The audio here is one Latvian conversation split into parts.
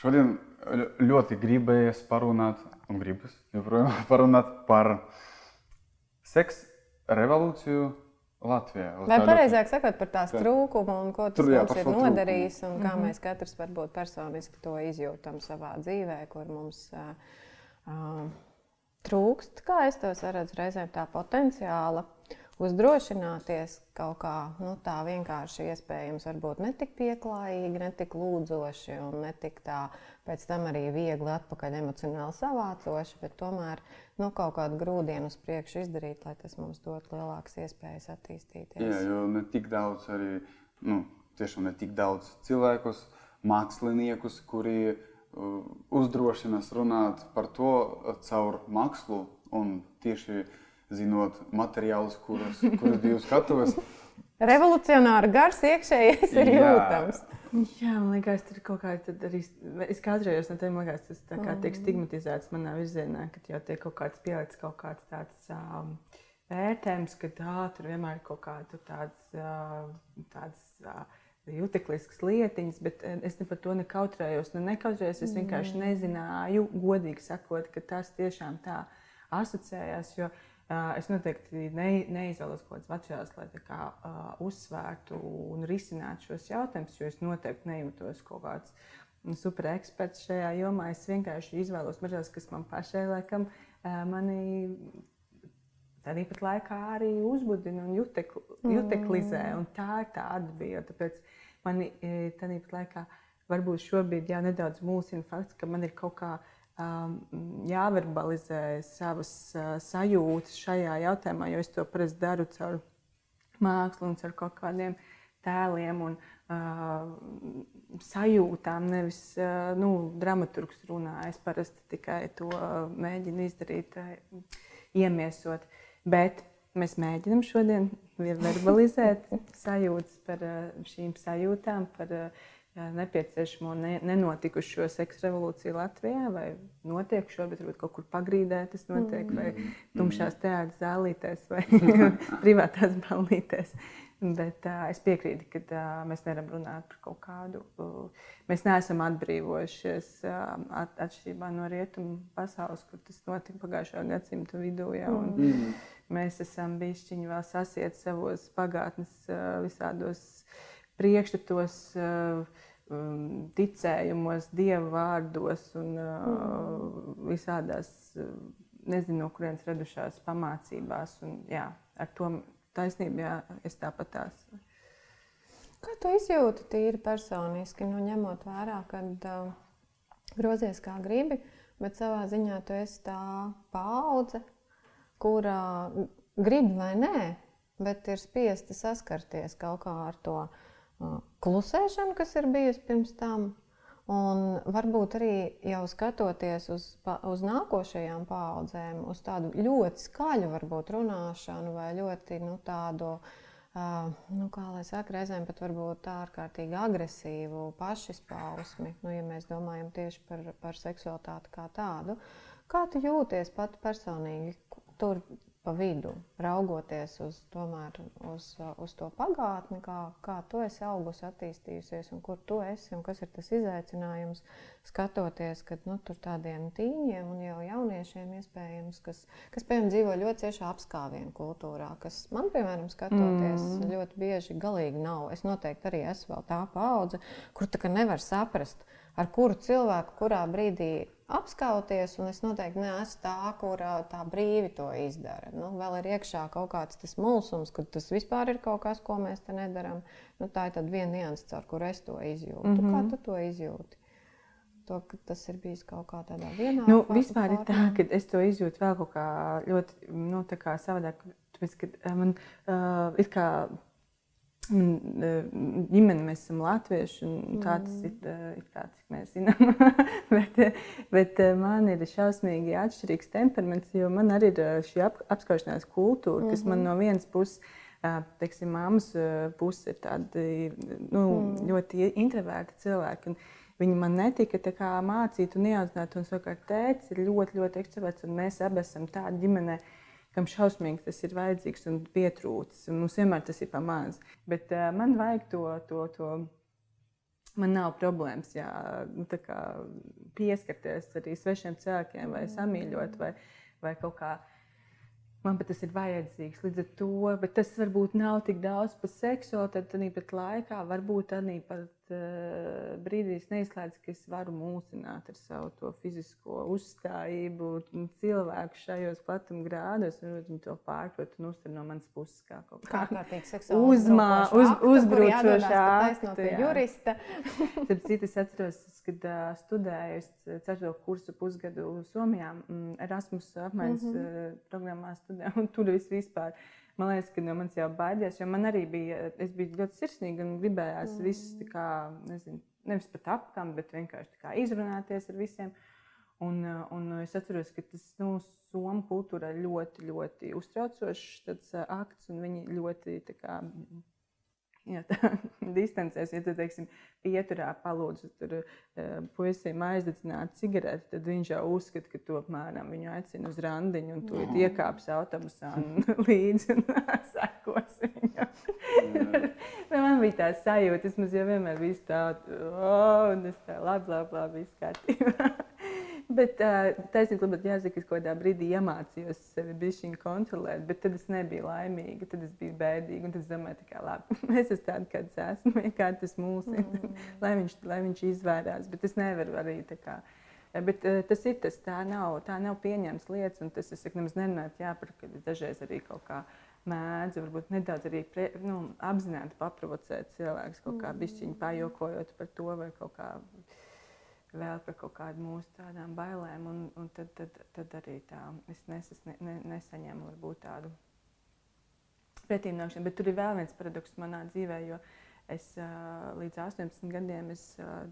Šodien ļoti gribējies parunāt, un gribas joprojām parunāt par seksu revolūciju Latvijā. Vai pareizāk sakot par tās trūkumu un ko tas Tur, jā, mums ir nodarījis un kā Mhm. mēs katrs varbūt personiski to izjūtam savā dzīvē, kur mums uh, uh, trūkst, kā es to saredzu, reizēm tā potenciāla uzdrošināties kaut kā nu, tā vienkārši iespējams, varbūt ne tik pieklājīgi, ne tik lūdzoši un ne tik tā pēc tam arī viegli atpakaļ emocionāli savācoši, bet tomēr nu, kaut kādu grūdienu uz priekšu izdarīt, lai tas mums dot lielākas iespējas attīstīties. Jā, jo ne tik daudz arī, nu, tiešām ne tik daudz cilvēkus, māksliniekus, kuri uh, uzdrošinās runāt par to uh, caur mākslu un tieši zinot materiālus, kurus, kurus biju skatījis. Revolucionāra gars iekšējais ir Jā. jūtams. Jā, man liekas, tur ir kaut kāda arī. Es kādreiz no tiem liekas, tas tā kā tiek stigmatizēts manā virzienā, ka jau tiek kaut kāds pielikts kaut kāds tāds um, vērtējums, ka tā, tur vienmēr ir kaut kāda tāds, uh, tāds uh, juteklisks lietiņas, bet eh, es ne par to nekautrējos, ne nekautrējos. Es vienkārši nezināju, godīgi sakot, ka tas tiešām tā asociējās. Jo, Uh, es noteikti ne, neizvēlos kaut kādas materiālus, lai kā, uh, uzsvērtu un risinātu šos jautājumus, jo es noteikti nejūtos kaut kāds supereksperts šajā jomā. Es vienkārši izvēlos materiālus, kas man pašai laikam uh, mani tādā pat laikā arī uzbudina un jutek, juteklizē. Un tā ir tā atbilde. Tāpēc man tādā pat laikā varbūt šobrīd jā, nedaudz mulsina fakts, ka man ir kaut kā um, jāverbalizē savas uh, sajūtas šajā jautājumā, jo es to parasti daru caur mākslu un caur kaut kādiem tēliem un uh, sajūtām. Nevis uh, nu, dramaturgs runā. Es parasti tikai to mēģinu izdarīt, uh, iemiesot. Bet mēs mēģinām šodien verbalizēt sajūtas par uh, šīm sajūtām, par uh, nepieciešamo ne, nenotikušo seksu revolūciju Latvijā, vai notiek šobrīd, varbūt kaut kur pagrīdē tas notiek, vai tumšās teātras zālītēs, vai privātās ballītēs. Bet uh, es piekrītu, ka uh, mēs nevaram runāt par kaut kādu. Uh, mēs neesam atbrīvojušies uh, at, atšķirībā no rietumu pasaules, kur tas notika pagājušā gadsimta vidū. Ja, un, Mm. Mēs esam bijuši vēl sasiet savos pagātnes uh, visādos uh, um, ticējumos, dievu vārdos un uh, visādās, uh, nezinu, no kurienes radušās pamācībās. Un, jā, ar to taisnību jā, es tāpat tās. Kā tu izjūti tīri personiski, nu, ņemot vērā, ka uh, grozies kā gribi, bet savā ziņā tu esi tā paudze, kura grib vai nē, bet ir spiesta saskarties kaut kā ar to uh, klusēšanu, kas ir bijusi pirms tam. Un varbūt arī jau skatoties uz, uz nākošajām paudzēm, uz tādu ļoti skaļu varbūt, runāšanu vai ļoti nu, tādu, nu, kā lai saka, reizēm pat varbūt ārkārtīgi agresīvu pašizpausmi, nu, ja mēs domājam tieši par, par seksualitāti kā tādu. Kā tu jūties pat personīgi tur pa vidu, raugoties uz, tomēr, uz, uz to pagātni, kā, kā tu esi augusi, attīstījusies, un kur tu esi, un kas ir tas izaicinājums, skatoties, ka nu, tur tādiem tīņiem un jau jauniešiem iespējams, kas, kas piemēram, dzīvo ļoti ciešā apskāvienu kultūrā, kas man, piemēram, skatoties, mm. ļoti bieži galīgi nav. Es noteikti arī esmu vēl tā paudze, kur tā nevar saprast, ar kuru cilvēku kurā brīdī apskauties, un es noteikti neesmu tā, kurā tā brīvi to izdara. Nu, vēl ir iekšā kaut kāds tas mulsums, ka tas vispār ir kaut kas, ko mēs te nedaram. Nu, tā ir viena nianses, ar kuru es to izjūtu. Mm -hmm. Kā tu to izjūti? To, tas ir bijis kaut kā tādā vienā Nu, vispār ir tā, ka es to izjūtu vēl kaut kā ļoti nu, kā savādāk. Tāpēc, ka eh, man uh, ir kā man, eh, ģimene, mēs esam latvieši, un tā tas ir, eh, ir tā, cik mēs zinām. bet, eh, bet man ir šausmīgi atšķirīgs temperaments, jo man arī ir šī ap, apskaušanās kultūra, kas man no vienas puses. Teiksim, mammas eh, puse ir tādi nu, mm. ļoti introverti cilvēki. un Viņi man netika tā kā mācīt un ieaudzināt, un savukārt tēvs ir ļoti, ļoti ekstraverts, un mēs abi esam tādi ģimenei, kam šausmīgi tas ir vajadzīgs un pietrūcis. Un mums vienmēr tas ir pamācis. Bet uh, man vajag to, to, to man nav problēmas jā, nu, pieskarties arī svešiem cilvēkiem, vai samīļot, vai, vai kaut kā. Man pat tas ir vajadzīgs līdz ar to, bet tas varbūt nav tik daudz par seksualitāti. Tad arī pat laikā varbūt arī pat uh, brīdī es neizslēdzu, ka es varu mūsināt ar savu fizisko uzstājību cilvēku šajos platumgrādos, un viņi to pārprot un uztver no manas puses kā kaut Kā kā kārtīgi seksuāli uzmā, uz, uzbrucošā taisno pie jurista. Tad citu es atceros, kad uh, studēju, ceturto kursu pusgadu Somijā, mm, Erasmus apmaiņas mm -hmm. programmā studēju, un tur viss vispār. Man liekas, ka no manis jau baidījās, jo man arī bija, es biju ļoti sirsnīga un gribējās mm. visus, tā kā, nezinu, nevis pat apkam, bet vienkārši izrunāties ar visiem. Un, uh, un es atceros, ka tas nu, Somu kultūrā ļoti, ļoti uztraucošs uh, akts, un viņi ļoti kā, jā, tā, distancēs. Ja tu, teiksim, pieturā palūdzu tur uh, puisim aizdedzināt cigareti, tad viņš jau uzskata, ka tu apmēram viņu aicina uz randiņu, un tu iekāpsi autobusā un līdzi un sekos viņam. Man bija tā sajūta, es jau vienmēr biju tāda, oh, un es tā labi, labi, labi, kārtībā. Bet uh, taisnība, ka jāsaka, es kādā brīdī iemācījos sevi bišķiņu kontrolēt, bet tad es nebiju laimīga, tad es biju bēdīga. Un tad es domāju, ka labi, es esmu tāda, kāda esmu, vienkārši tas mūsu, mm. lai, viņš, lai viņš izvairās. Bet es nevaru arī tā kā. Bet uh, tas ir tas, tā nav, tā nav pieņemts lietas, un tas, es saku, nemaz nerunāju, jā, par, ka dažreiz arī kaut kā mēdzu, varbūt nedaudz arī pre, nu, apzināti paprovocēt cilvēkus, kaut kā bišķiņu pajokojot par to vai kaut kā vēl par kaut kādu mūsu tādām bailēm, un, un tad, tad, tad arī tā es nesas, ne, ne, nesaņemu varbūt tādu pretīm nākšanu. Bet tur ir vēl viens paradoks manā dzīvē, jo es līdz 18 gadiem es,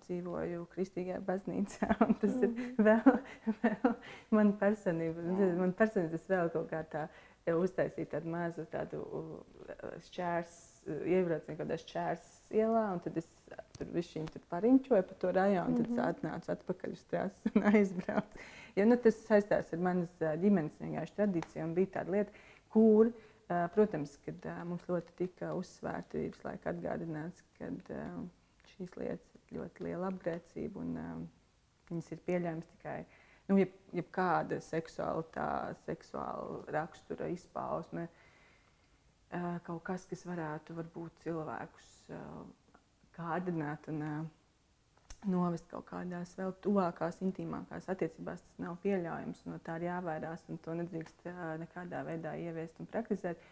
dzīvoju kristīgajā baznīcā, un tas mm -hmm. ir vēl, vēl man personība, man personība tas vēl kaut kā tā uztaisīt tādu mazu tādu šķērs iebraucu kaut šķērs ielā, un tad es tur višķiņu tur pariņķoju pa to rajonu, tad mm -hmm. atnācu atpakaļ uz trasu un aizbraucu. Jo nu, tas saistās ar manas ģimenes vienkārši tradīciju, un bija tāda lieta, kur, protams, kad mums ļoti tika uzsvērta visu laiku atgādināts, ka šīs lietas ir ļoti liela apgrēcība, un viņas ir pieļaujamas tikai nu, jeb, jeb kāda seksuāla, tā, seksuāla rakstura izpausme. Uh, kaut kas, kas varētu varbūt cilvēkus kārdināt un novest kaut kādās vēl tuvākās, intīmākās attiecībās. Tas nav pieļaujams, no tā ir jāvairās un to nedrīkst nekādā veidā ieviest un praktizēt.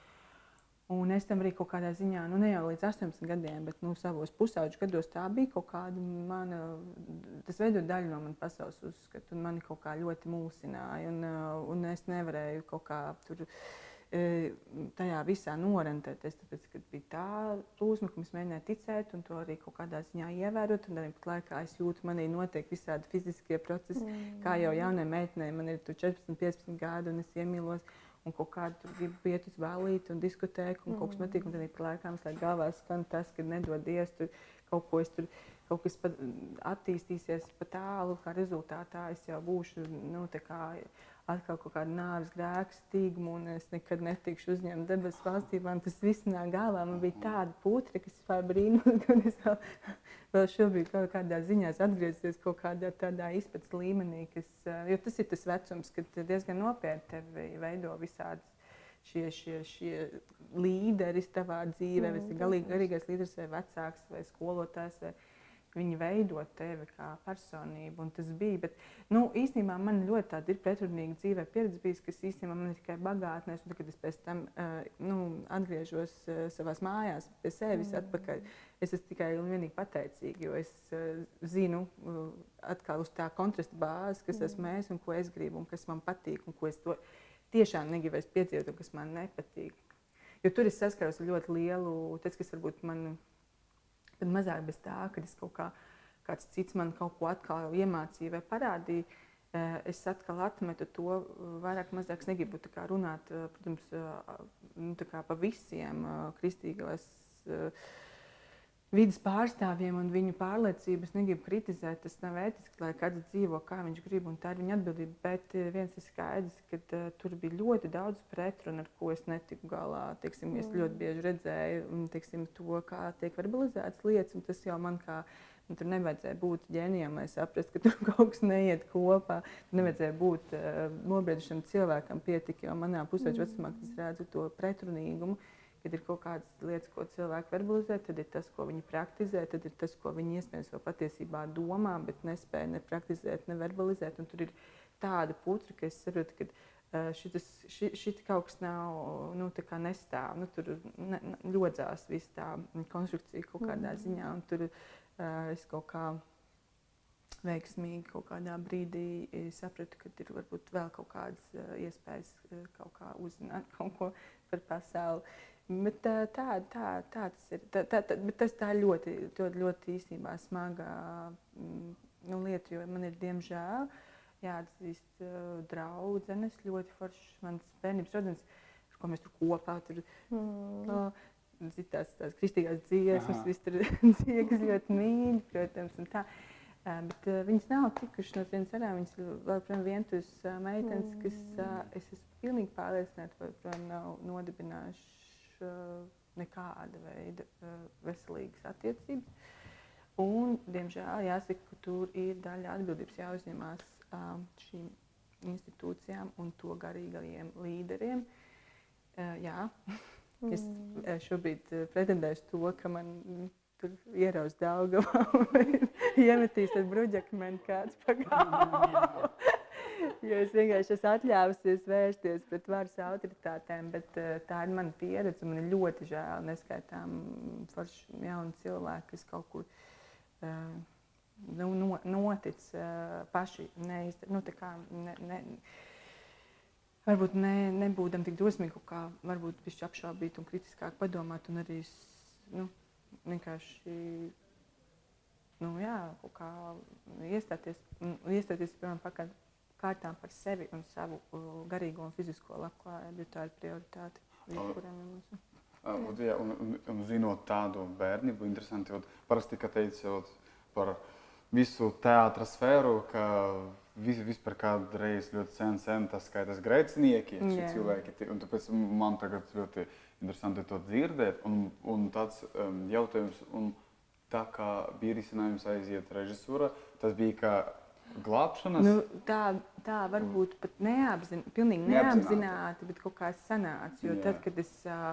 Un es tam arī kaut kādā ziņā, nu ne jau līdz 18 gadiem, bet nu, savos pusauģu gados tā bija kaut kāda mana, tas veido daļu no manas pasaules uzskatu, un mani kaut kā ļoti mulsināja. Un, un es nevarēju kaut kā tur tajā visā norentēties. Tāpēc, kad bija tā plūsma, ka es mēģināju ticēt un to arī kaut kādā ziņā ievērot, un arī pat laikā es jūtu, manī notiek visādi fiziskie procesi, mm. kā jau jaunai meitenei, man ir 14, 15 gadi, un es iemīlos. Un kaut kādu tur gribu iet uz vēlīti un diskutēt, un mm. kaut kas patīk. Un tad arī par laikām slēgt galvā skan tas, ka nedodies tur kaut ko es tur kaut kas attīstīsies pa tālu, kā rezultātā es jau būšu nu, atkal kaut kāda nāves grēka stigma, un es nekad netikšu uzņemta debesu valstībā. Tas viss nāk galvā. Man bija tāda putra, kas vispār brīnums, ka es vēl, vēl šobrīd kaut kādā ziņā atgriezīsies kaut kādā tādā izpētes līmenī, kas, jo tas ir tas vecums, kad diezgan nopietni tevi veido visādas. Šie, šie, šie līderi tavā dzīvē, vai tas ir galīgi garīgais līderis, vai vecāks, vai skolotājs, vai, Viņi veido tevi kā personību, un tas bija. Bet, nu, īstenībā man ļoti tāda ir pretrunīga dzīvē pieredze bijusi, kas īstenībā man ir tikai bagātnē. Un, kad es pēc tam uh, nu, atgriežos uh, savās mājās, pie sevis mm. atpakaļ, es esmu tikai un vienīgi pateicīga, jo es uh, zinu atkal uz tā kontrasta bāzes, kas mm. esmu es un ko es gribu, un kas man patīk, un ko es to tiešām negribu piedzīvot, un kas man nepatīk. Jo tur es saskaros ar ļoti lielu, tas, kas varbūt man Bet mazāk bez tā, ka es kaut kā, kāds cits man kaut ko atkal iemācīja vai parādīja. Eh, es atkal atmetu to, eh, vairāk mazāk negribu runāt eh, protams, nu, par visiem kristīgās vidas pārstāvjiem un viņu pārliecības negribu kritizēt. Tas nav ētiski, lai katrs dzīvo kā viņš grib, un tā ir viņa atbildība. Bet eh, viens ir skaidrs, ka uh, tur bija ļoti daudz pretrunu, ar ko es netiku galā. Teiksim, mm. Es ļoti bieži redzēju teiksim, to, kā tiek verbalizētas lietas, un tas jau man kā Un tur nevajadzēja būt ģēnijam, lai saprastu, ka tur kaut kas neiet kopā. Tur nevajadzēja būt uh, nobriedušam cilvēkam, pietika, jo manā pusauģa vecumā es redzu to pretrunīgumu. Uh, Kad ir kaut kādas lietas, ko cilvēki verbalizē, tad ir tas, ko viņi praktizē, tad ir tas, ko viņi iespējams vēl patiesībā domā, bet nespēja ne praktizēt, ne verbalizēt. Un tur ir tāda putra, ka es saprotu, ka šitas, ši, šit kaut kas nav, nu, nestāv. Nu, tur ne, ļodzās viss tā konstrukcija kaut kādā mm. ziņā, un tur uh, es kaut kā veiksmīgi kaut kādā brīdī sapratu, ka ir varbūt vēl kaut kādas uh, iespējas uh, kaut kā uzzināt kaut ko par pasauli. Bet tā, tā, tā, tā tas ir. Tā, tā, tā, bet tas tā ļoti, ļoti, ļoti īstenībā smaga mm, nu, lieta, jo man ir diemžēl jāatzīst draudzenes, ļoti foršs mans bērnības rodzenes, ar ko mēs tur kopā tur. Mm. Uh, Tās, tās kristīgās dziesmas, visas tur dziedas ļoti mīļi, protams. Bet viņas nav tikušas no vienas arā. Viņas vēl projām vientuļas meitenes, kas uh, es esmu pilnīgi pārliecināta, vai projām nav nodibinājušas Uh, nekāda veida veselīgas attiecības. Un, diemžēl jāsaka, ka tur ir daļa atbildības jāuzņemās šīm institūcijām un to garīgajiem līderiem. Jā, es mm. šobrīd pretendēju to, ka man tur ieraus Daugavā un iemetīs ar bruģakmeni kāds pagājumu. jo es vienkārši esmu atļāvusies vērsties pret varas autoritātēm, bet uh, tā ir mana pieredze. Man ir ļoti žēl neskaitām forši jauni cilvēki, kas kaut kur uh, nu, no, notic uh, paši neizdarīt. Nu, ne, ne, varbūt ne, nebūdam tik drosmīgi, kā varbūt viņš apšaubīt un kritiskāk padomāt un arī nu, vienkārši nu, jā, kā iestāties, iestāties piemēram, pakaļ kārtām par sevi un savu uh, garīgo un fizisko labklājību. Tā ir prioritāte jebkuram no mums. Un, jā, un, un, un zinot tādu bērnību, interesanti, jo parasti, ka teicot par visu teātra sfēru, ka vis, vispār kādreiz ļoti sen, sen tas skaitas grēcinieki, šie cilvēki. Un tāpēc man tagad ļoti interesanti to dzirdēt. Un, un tāds um, jautājums, un tā kā bija risinājums aiziet režisūra, tas bija, ka glābšanas. Nu, tā, tā varbūt pat neapzin, pilnīgi neapzināti, bet kaut kā sanāca. Jo Jā. tad, kad es uh,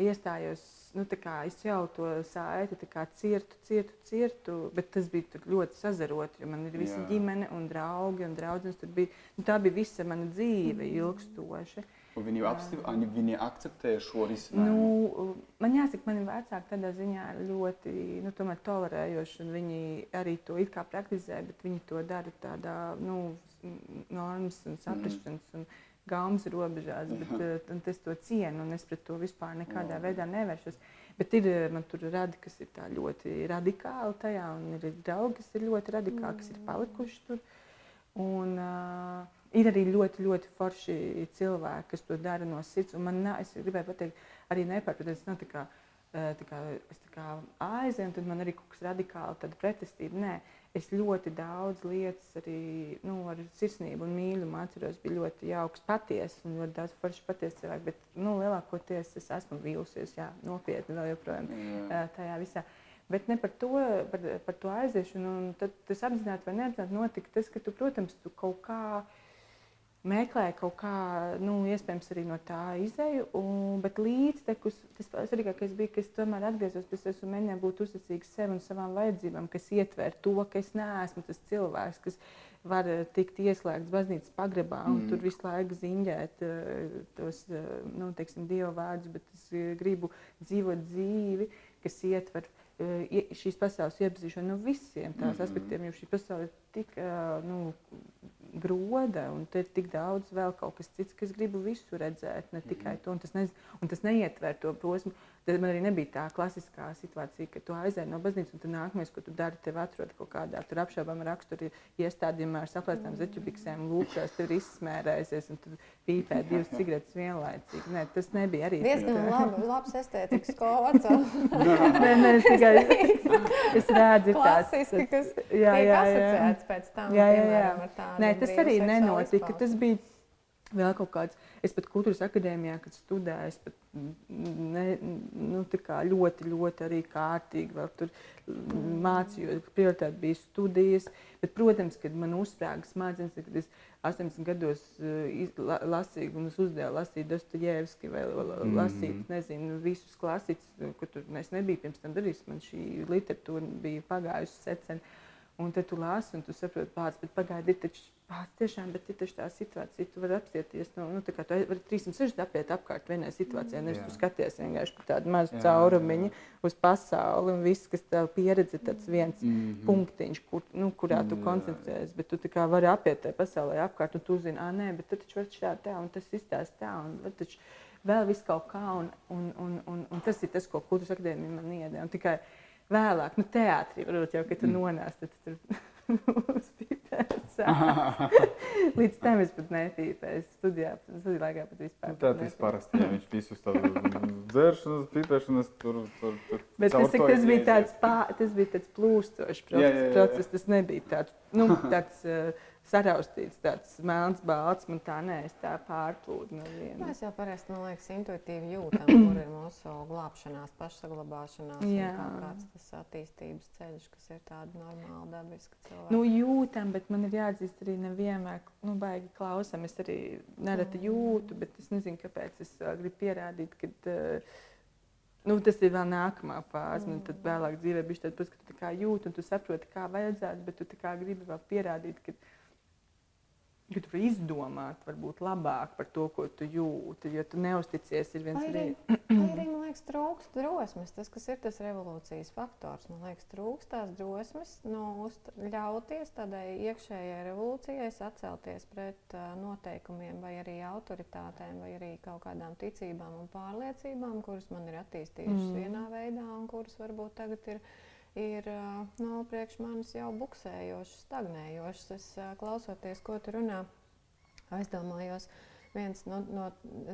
iestājos, nu, kā, es jau to saiti cirtu, cirtu, cirtu, bet tas bija ļoti sazarot, jo man ir visa Jā. ģimene un draugi un draudzenes. Bija, nu, tā bija visa mana dzīve ilgstoša. Mm. Un viņi, apstiv, viņi akceptēja šo risinājumu? Nu, man jāsaka, mani vecāki tādā ziņā ļoti nu, tolerējoši. Viņi arī to it kā praktizē, bet viņi to dara tādā nu, normas un saprašanas mm. un gaumas robežās. Bet, uh, es to cienu un es pret to vispār nekādā oh. veidā nevēršos. Bet ir man tur radi, kas ir ļoti radikāli tajā, un ir draugi, kas ir ļoti radikāli, kas ir palikuši tur. Un, uh, ir arī ļoti, ļoti forši cilvēki, kas to dara no sirds. Man nā, es gribēju pateikt, arī nepārprotiet, tas nav tā kā, tā kā, tā kā aizēju, un tad man arī kaut kas radikāli pretestība. Nē, es ļoti daudz lietas arī nu, ar sirsnību un mīlumu atceros. Bija ļoti jauks, patiesa un ļoti daudz forši patiesa cilvēki, bet nu, lielākoties es esmu vīlusies, jā, nopietni vēl joprojām jā. tajā visā. Bet ne par to, par, par to aiziešanu. Tad tas apzināti vai neapzināti notika tas, ka tu, protams, tu kaut kādā meklēju kaut kā, nu, iespējams, arī no tā izēju. Un, bet līdztekus tas svarīgākais bija, ka es tomēr atgriezos pie sevis un mēģināju būt uzticīgs sev un savām vajadzībām, kas ietver to, ka es neesmu tas cilvēks, kas var eh, tikt ieslēgts baznīcas pagrabā un mm. tur visu laiku ziņģēt uh, tos uh, nu, teiksim, dievu vārdus, bet es gribu dzīvot dzīvi, kas ietver šīs pasaules iepazīšanu no visiem tās mm -hmm. aspektiem, jo šī pasaule ir tik nu, groda, un te ir tik daudz vēl kaut kas cits, kas gribu visu redzēt, ne tikai to. Un tas, ne, un tas neietver to posmu. Tad man arī nebija tā klasiskā situācija, ka tu aizēji no baznīcas, un tad nākamais, ko tu dari, tev atrod kaut kādā tur apšaubāmā rakstura iestādījumā ar saplēstām zeķubiksēm, lūkās, tev ir izsmērējusies, un tu pīpē divas cigaretes vienlaicīgi. Nē, tas nebija arī. Diezgan labi, labs estētikas kods. nē, nē, es tikai es redzu klasiski, kas jā, jā, jā. pēc tam. Jā, jā, jā. Nē, tas arī nenotika. Tas bija vēl kaut kāds. Es pat kultūras akadēmijā, kad studēju, es pat ne, nu, ļoti, ļoti arī kārtīgi vēl tur mācījos. Prioritāte bija studijas. Bet, protams, kad man uzsprāga smadzenes, kad es 18 gados uh, lasīju, un es uzdevu lasīt Dostojevski vai lasīt, mm. nezinu, visus klasiķus, ko tur mēs nebija pirms tam darījis. Man šī literatūra bija pagājusi secen. Un tad tu lasi, un tu saproti, pats, bet pagaidi, taču pats tiešām, bet ir tā situācija, tu vari apsieties, no, nu, tā kā tu vari 360 apiet apkārt vienai situācijai, nevis tu skaties vienkārši par tādu mazu caurumiņu uz pasauli, un viss, kas tev pieredze, tāds viens mm -hmm. punktiņš, kur, nu, kurā tu koncentrējies, bet tu tā kā vari apiet tajā pasaulē apkārt, un tu zini, ah, nē, bet taču vari šā tā, un tas izstāst tā, un taču vēl viss kaut kā, un, un, un, un, un tas ir tas, ko kultūras akadēmija man iedē, un tikai vēlāk, nu, teātrī, varbūt jau, kad tu nonāc, tad tu tur uzpīpēs. Līdz tam es pat nepīpēju. Studijā, studijā laikā pat vispār. Nu, tā tas parasti, ja viņš visus tādus dzeršanas, pīpēšanas tur, tur, tur. Bet tas, tas bija tāds, pā, tas bija tāds plūstošs process, tas nebija tāds, nu, tāds uh, saraustīts, tāds melns, balts. Man tā nē, es tā pārplūdu no viena. Mēs jau parasti, man liekas, intuitīvi jūtam, kur ir mūsu glābšanās, pašsaglabāšanās, Jā. kāds tas attīstības ceļš, kas ir tāda normāla, dabiska cilvēka. Nu, jūtam, bet man ir jāatzīst arī nevienmēr, nu, baigi klausam. Es arī nereti mm. jūtu, bet es nezinu, kāpēc es gribu pierādīt, ka. Uh, Nu, tas ir vēl nākamā fāze. Mm. Tad vēlāk dzīvē bija tāds, ka tu jūti, un tu saproti, kā vajadzētu, bet tu gribi vēl pierādīt, ka ka tu vari izdomāt, varbūt labāk par to, ko tu jūti. Jo tu neusticies, ir viens arī. arī man liekas, trūkst drosmes. Tas, kas ir tas revolūcijas faktors, man liekas, trūkst tās drosmes nu, ļauties tādai iekšējai revolūcijai sacelties pret uh, noteikumiem, vai arī autoritātēm, vai arī kaut kādām ticībām un pārliecībām, kuras man ir attīstījušas mm. vienā veidā un kuras varbūt tagad ir ir nu, priekš manis jau buksējošas, stagnējošas. Es klausoties, ko tu runā, aizdomājos. Viens no, no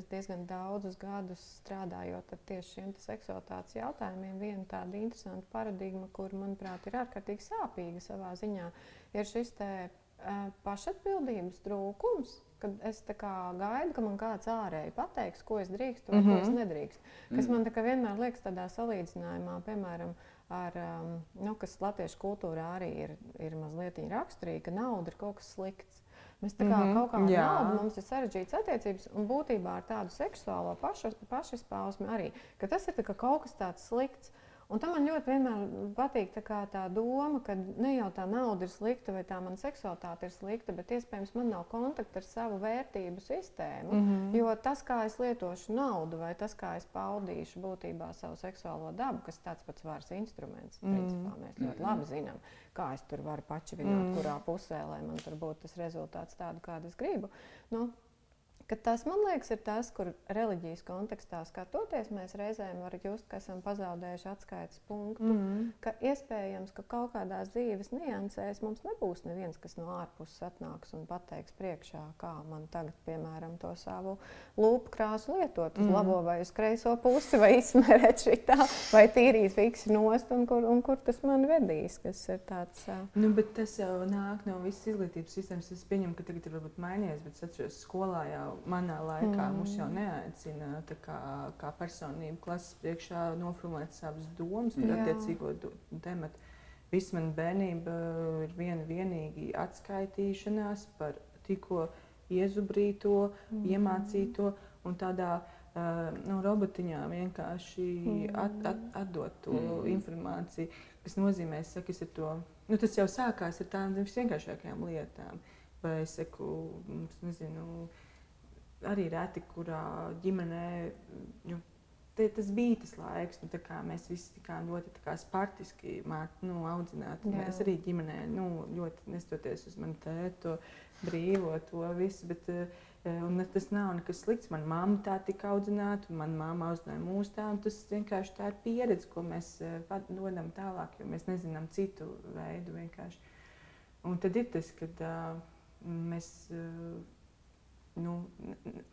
diezgan daudzus gadus strādājot ar tieši šiem seksualitātes jautājumiem, viena tāda interesanta paradigma, kur, manuprāt, ir ārkārtīgi sāpīga savā ziņā, ir šis te, uh, pašatbildības trūkums. Kad es gaidu, ka man kāds ārēji pateiks, ko es drīkstu vai mm -hmm. ko es mhm. nedrīkstu. Kas mm. man vienmēr liekas tādā salīdzinājumā, piemēram, ar, um, nu, kas latviešu kultūrā arī ir, ir mazliet raksturīga, ka nauda ir kaut kas slikts. Mēs tā kā mm -hmm, kaut kādā veidā mums ir sarežģītas attiecības, un būtībā ar tādu seksuālo pašu, pašizpausmi arī, ka tas ir kaut kas tāds slikts. Un tam man ļoti patīk tā, tā doma, ka ne jau tā nauda ir slikta vai tā mana seksualitāte ir slikta, bet iespējams man nav kontakta ar savu vērtību sistēmu. Mm -hmm. Jo tas, kā es lietošu naudu, vai tas, kā es paudīšu būtībā savu seksuālo dabu, kas ir tāds pats vārds instruments, mm -hmm. principā, mēs ļoti labi zinām, kā es tur varu pačavināt, mm -hmm. kurā pusē, lai man tur būtu tas rezultāts tādu, kādu es gribu. Nu, Tas, man liekas, ir tas, kur reliģijas kontekstā skatoties, mēs reizēm varam just, ka esam pazaudējuši atskaites punktu. Mm -hmm. Ka iespējams, ka kaut kādās dzīves niansēs mums nebūs neviens, kas no ārpuses atnāks un pateiks priekšā, kā man tagad, piemēram, to savu lūpu krāsu lietot uz mm -hmm. labo vai uz kreiso pusi, vai izmērēt šitā, vai tīrīt fiksi nost, un kur, un kur tas man vedīs. Tāds, uh... nu, tas jau nāk no visas izglītības sistēmas. Es pieņemu, ka tagad ir varbūt mainījies, bet es atceros skolā jau manā laikā mm. mūs jau neaicina kā, kā personību klases priekšā noformulēt savas domas par attiecīgo tematu. Viss man bērnība ir viena vienīgi atskaitīšanās par tikko iezubrīto, mm. iemācīto un tādā uh, nu, robotiņā vienkārši mm. at, at, atdot to mm. informāciju, kas nozīmē, ka to, nu, tas jau sākās ar tādām visvienkāršākajām lietām. Vai es saku, nezinu, arī reti, kurā ģimenē nu, te, tas bija tas laiks, nu, kā mēs visi tikām ļoti spartiski māt, nu, audzināti. Jā. Mēs arī ģimenē nu, ļoti nestoties uz manu tētu, brīvo to visu. Bet, uh, Un tas nav nekas slikts. Manā mamma tā tika audzināta, un manā mamma audzināja mūsu tā. Tas vienkārši tā ir pieredze, ko mēs dodam tālāk, jo mēs nezinām citu veidu. Vienkārši. Un tad ir tas, kad uh, mēs. Uh, nu,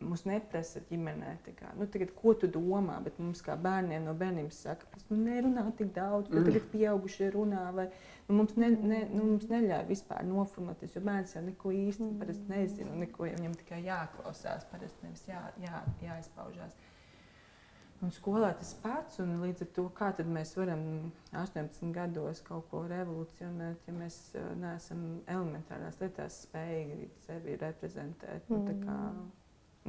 mums neprasa ģimenē, kā, nu, tagad, ko tu domā, bet mums kā bērniem no bērnības saka, ka nu, nerunā tik daudz, mm. tagad pieaugušie runā, vai nu, mums, ne, ne, nu, mums neļauj vispār noformulēties, jo bērns jau neko īsti mm. nezina, neko viņam tikai jāklausās, parasti nevis jā, jā, jāizpaužās. Un skolā tas pats, un līdz ar to, kā mēs varam 18 gados kaut ko revolucionēt, ja mēs neesam elementārās lietās spējīgi sevi reprezentēt. Mm. Nu, kā,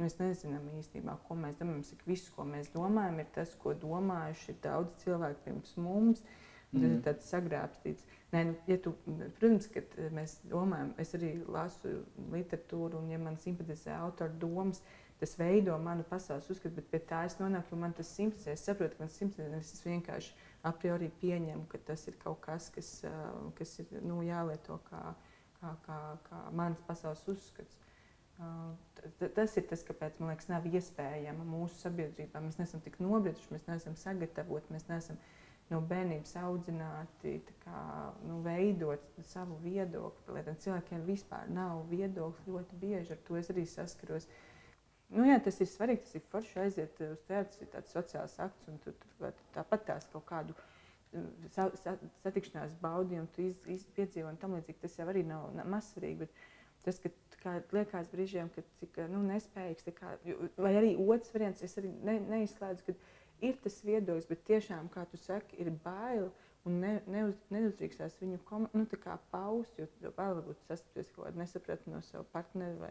mēs nezinām īstenībā, ko mēs domājam. Viss, ko mēs domājam, ir tas, ko domājuši daudz cilvēku pirms mums. Tas mm. ir tāds sagrābstīts. Nē, nu, ja tu, protams, ka mēs domājam, es arī lasu literatūru, un ja man simpatizē autora domas, tas veido manu pasaules uzskatu, bet pie tā es nonāku, jo man tas simpatizē. Es saprotu, ka man nevis es vienkārši a priori pieņemu, ka tas ir kaut kas, kas, kas ir nu, jālieto kā, kā, kā, kā mans pasaules uzskats. Tas ir tas, kāpēc man liekas, nav iespējama mūsu sabiedrībā. Mēs neesam tik nobrieduši, mēs neesam sagatavoti, mēs neesam no bērnības audzināti, kā, nu, veidot savu viedokli. Lai gan cilvēkiem vispār nav viedoklis, ļoti bieži ar to es arī saskaros. Uh, Nu, jā, tas ir svarīgi. Tas ir forši aiziet uz teātri, tas ir tāds sociāls akts, un tu, tu tāpat tās kaut kādu uh, sa, sa, satikšanās baudījumu, tu iz, iz, piedzīvo un tam līdzīgi. Tas jau arī nav, nav mazsvarīgi. Tas, ka kā, liekas brīžiem, ka cik nu, nespējīgs, kā, vai arī otrs variants, es arī ne, neizslēdzu, ka ir tas viedoklis, bet tiešām, kā tu saki, ir bail. Un ne, neuz, neuzdrīkstās viņu kom, nu, paust, jo vēl varbūt sastapties kaut kādu nesapratu no sava partnera vai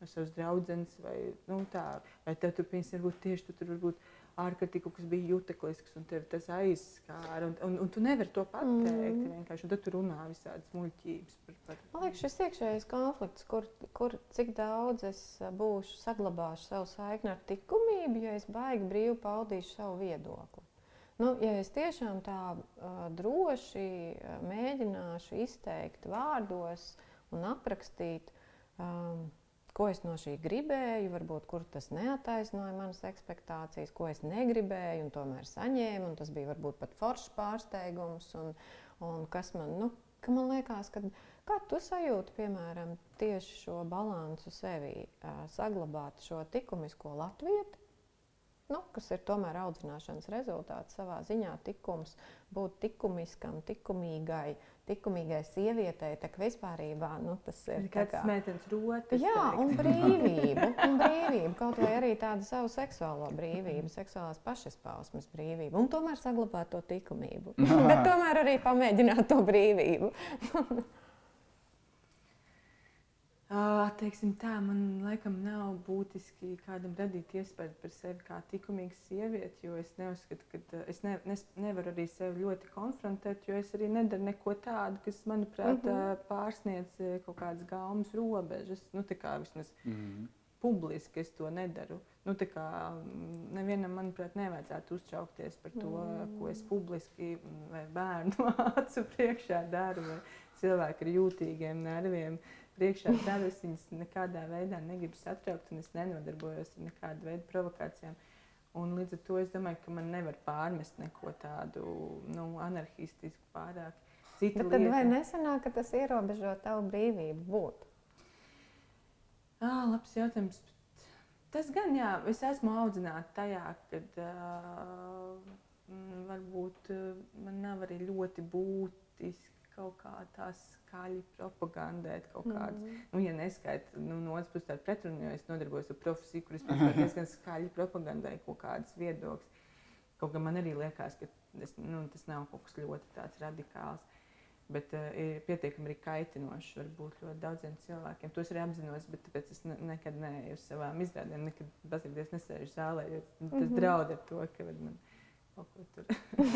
no savas draudzenes, vai, nu, tā, vai tev tur, piemēram, tieši tu tur varbūt ārkārtīgi kaut kas bija juteklisks, un tev tas aizskāra, un, un, un tu nevari to pateikt mm. vienkārši, un tad tu runā visādas muļķības. Par, par... Man liekas, šis iekšējais konflikts, kur, kur cik daudz es būšu saglabāšu savu saikni ar likumību, ja es baigi brīvi paudīšu savu viedokli. Nu, ja es tiešām tā uh, droši uh, mēģināšu izteikt vārdos un aprakstīt, um, ko es no šī gribēju, varbūt kur tas neataisnoja manas expectācijas, ko es negribēju un tomēr saņēmu. Tas bija varbūt pat foršs pārsteigums. Un, un kas man, nu, ka man liekas, ka kā tu sajūti, piemēram, tieši šo balansu sevī, saglabāt šo likumisko latviešu nu, kas ir tomēr audzināšanas rezultāts savā ziņā, tikums, būt likumiskam, likumīgai, likumīgai sievietei, tā kā vispārībā nu, tas ir kāds kā... meitenes rotas. Jā, teikt. un brīvību, un brīvību, kaut vai arī tādu savu seksuālo brīvību, seksuālās pašizpausmes brīvību, un tomēr saglabāt to likumību, bet tomēr arī pamēģināt to brīvību. Teiksim, tā, man laikam nav būtiski kādam radīt iespēju par sevi kā likumīgu sievieti, jo es neuzskatu, ka es ne, nes, nevaru arī sevi ļoti konfrontēt, jo es arī nedaru neko tādu, kas, manuprāt, mm -hmm. pārsniedz kaut kādas gaumas robežas. Nu, kā vismaz mm -hmm. publiski es to nedaru. Nu, kā, nevienam, manuprāt, nevajadzētu uztraukties par to, mm ko es publiski vai bērnu acu priekšā daru, vai cilvēku ar jūtīgiem nerviem. Uh, priekšā daru. Es viņas nekādā veidā negribu satraukt, un es nenodarbojos ar nekādu veidu provokācijām. Un līdz ar to es domāju, ka man nevar pārmest neko tādu nu, anarchistisku pārāk. Cita Bet tad lieta. vai nesanāk, ka tas ierobežo tavu brīvību būt? Ah, labs jautājums. Tas gan, jā, es esmu audzināta tajā, ka uh, varbūt uh, man nav arī ļoti būtiski kaut kā tās skaļi propagandēt kaut kādas. Mm. Nu, ja neskaidrs, nu, no otras puses, tāda pretruna, jo es nodarbojos ar profesiju, kuras diezgan skaļi propagandēja kaut kādas viedokļas. Kaut kā man arī liekas, ka es, nu, tas nav kaut kas ļoti radikāls. Bet uh, ir pietiekami arī kaitinoši. Varbūt ļoti daudziem cilvēkiem to es arī apzinos, bet tāpēc es ne, nekad neeju uz savām izrādēm, nekad pazīties nesēžu zālē. Jo tas mm -hmm. draud ar to, ka man kaut ko tur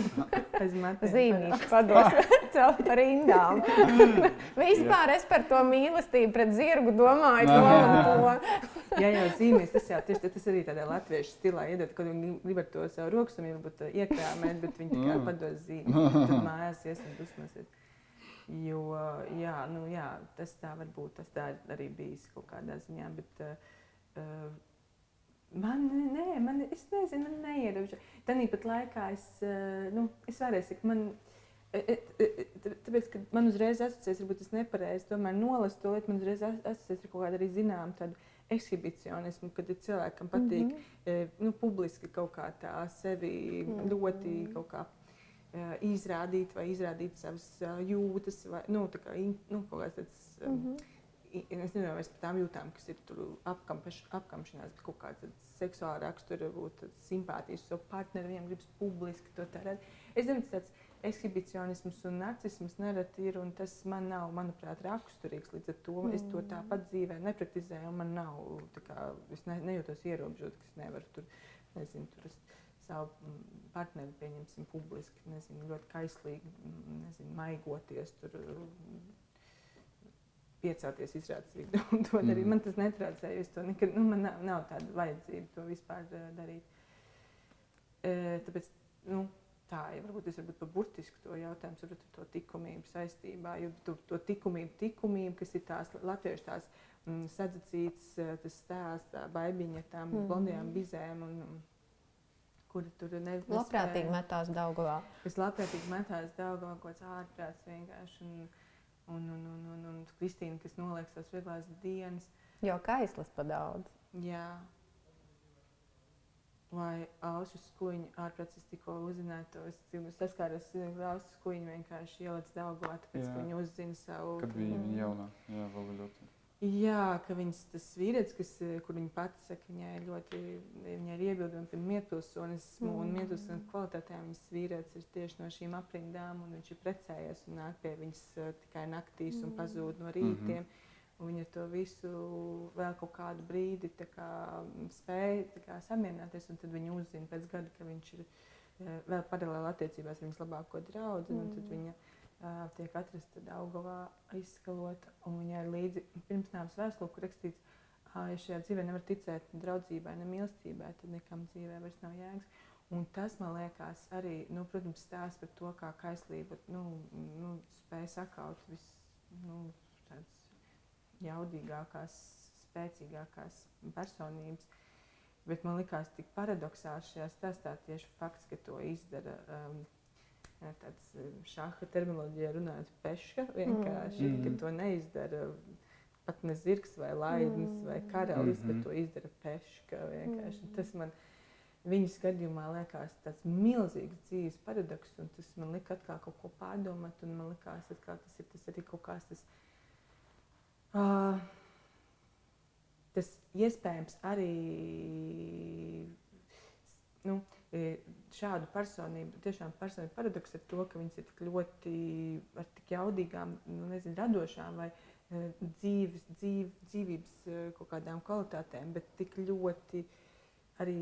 aiz matiem. Zīmīši pados caur par rindām. Vispār es par to mīlestību pret zirgu domāju to to. Jā, jau zīmēs, tas, jā, tieši, tas arī tādā latviešu stilā iedod, kad viņi grib ar to savu roksumi varbūt iekrāmēt, bet viņi tikai pados zīmi. Tad mājās ies un dusmosies. Jo, jā, nu, jā, tas tā var būt, tas tā arī bijis kaut kādā ziņā, bet uh, man, nē, man, es nezinu, man neierobežo. Tāpat laikā es, uh, nu, es varēju teikt, man, tāpēc, ka man uzreiz asociēs, varbūt tas nepareizi, tomēr nolast to lietu, man uzreiz asociēs ar kaut kādu arī zinām tādu ekshibicionismu, kad cilvēkam patīk mm -hmm. nu, publiski kaut kā tā sevi mm -hmm. ļoti kaut kā izrādīt vai izrādīt savas jūtas vai nu, kā, nu, kaut. Um, mm -hmm. Es nezinu, vai par tām jūtām, kas ir apkamš, apkamšanās, bet kaut kāda seksuāla rakstura, būt simpātijas, savu partneri, viņam gribas publiski to tērēt. Es domāju, tas tāds ekshibicionisms un narcisms nereti ir, un tas man nav, manuprāt, raksturīgs. Līdz ar to mm. es to tāpat dzīvē nepraktizēju, un man nav, kā, es ne, nejūtos ierobežot, ka es nevaru tur, nezinu, tur savu mm, partneri, pieņemsim, publiski, nezinu, ļoti kaislīgi, mm, nezinu, maigoties tur. Piecelties, izrādīt, un to darīt. Mm. Man tas netraucēja. Es to nekad, nu, man nav, nav tāda vajadzība to vispār uh, darīt. E, tāpēc, nu, tā, ja varbūt es varbūt par burtisku to jautājumu, varbūt ar to likumību saistībā, jo to, to likumību, likumību, kas ir tās latviešu tās mm, sadzīts, eh, tas stāsts, tā baigiņa tām mm. blondajām bizēm. Un, kuri tur nevienmēr labprātīgi metās Daugavā. Kas labprātīgi metās Daugavā, kaut kāds ārprāts vienkārši. Un, un, un, un, un, un Kristīna, kas noliek tās vieglās dienas. Jo kaislas pa daudz. Jā, vai ausu skuņu ārprāts tikko uzzināja to. Es saskāros ar ausu skuņu vienkārši ielicis Daugavā, tāpēc, ka viņi uzzina savu. Kad bija viņa jaunā, jā, vēl ļoti. Jā, ka viņas tas vīrietis, kas, kur viņa pati saka, viņai ļoti, viņai ir iebildumi par mietpilsonismu mm. un mietpilsonismu kvalitātēm. Viņas vīrietis ir tieši no šīm aprindām un viņš ir precējies un nāk pie viņas uh, tikai naktīs mm. un pazūd no rītiem. Mm -hmm. Viņa to visu vēl kaut kādu brīdi kā, spēja kā, samierināties, un tad viņa uzzina pēc gada, ka viņš ir e, vēl paralēli attiecībās ar viņas labāko draugu. Mm. Tiek atrasta Daugavā, izskalota, un viņai ir līdzi pirmsnāmas vēstule, kur rakstīts, ja šajā dzīvē nevar ticēt draudzībai, ne mīlestībai, tad nekam dzīvē vairs nav jēgas. Un tas man liekas arī, nu, protams, stāsts par to, kā kaislība nu, nu, spēja sakaut visu. Nu, tāds, jaudīgākās, spēcīgākās personības. Bet man liekas, tik paradoxāli šajā stāstā tieši fakts, ka to izdara um, tāds um, šāda terminoloģija, runājot peška. Vienkārši, mm. ka to neizdara pat ne zirgs vai laidnis mm. vai karalis, mm -hmm. bet to izdara peška. Mm. Tas man viņa skatījumā liekas tāds milzīgs dzīves paradoks, un tas man lika atkal kaut ko pārdomāt, un man liekas, ka tas ir tas arī kaut kāds tas Uh, tas iespējams arī nu, šādu personību, tiešām personību paradoks ir to, ka viņas ir tik ļoti ar tik jaudīgām, nu, nezinu, radošām vai dzīves, dzīv, dzīvības kaut kādām kvalitātēm, bet tik ļoti arī.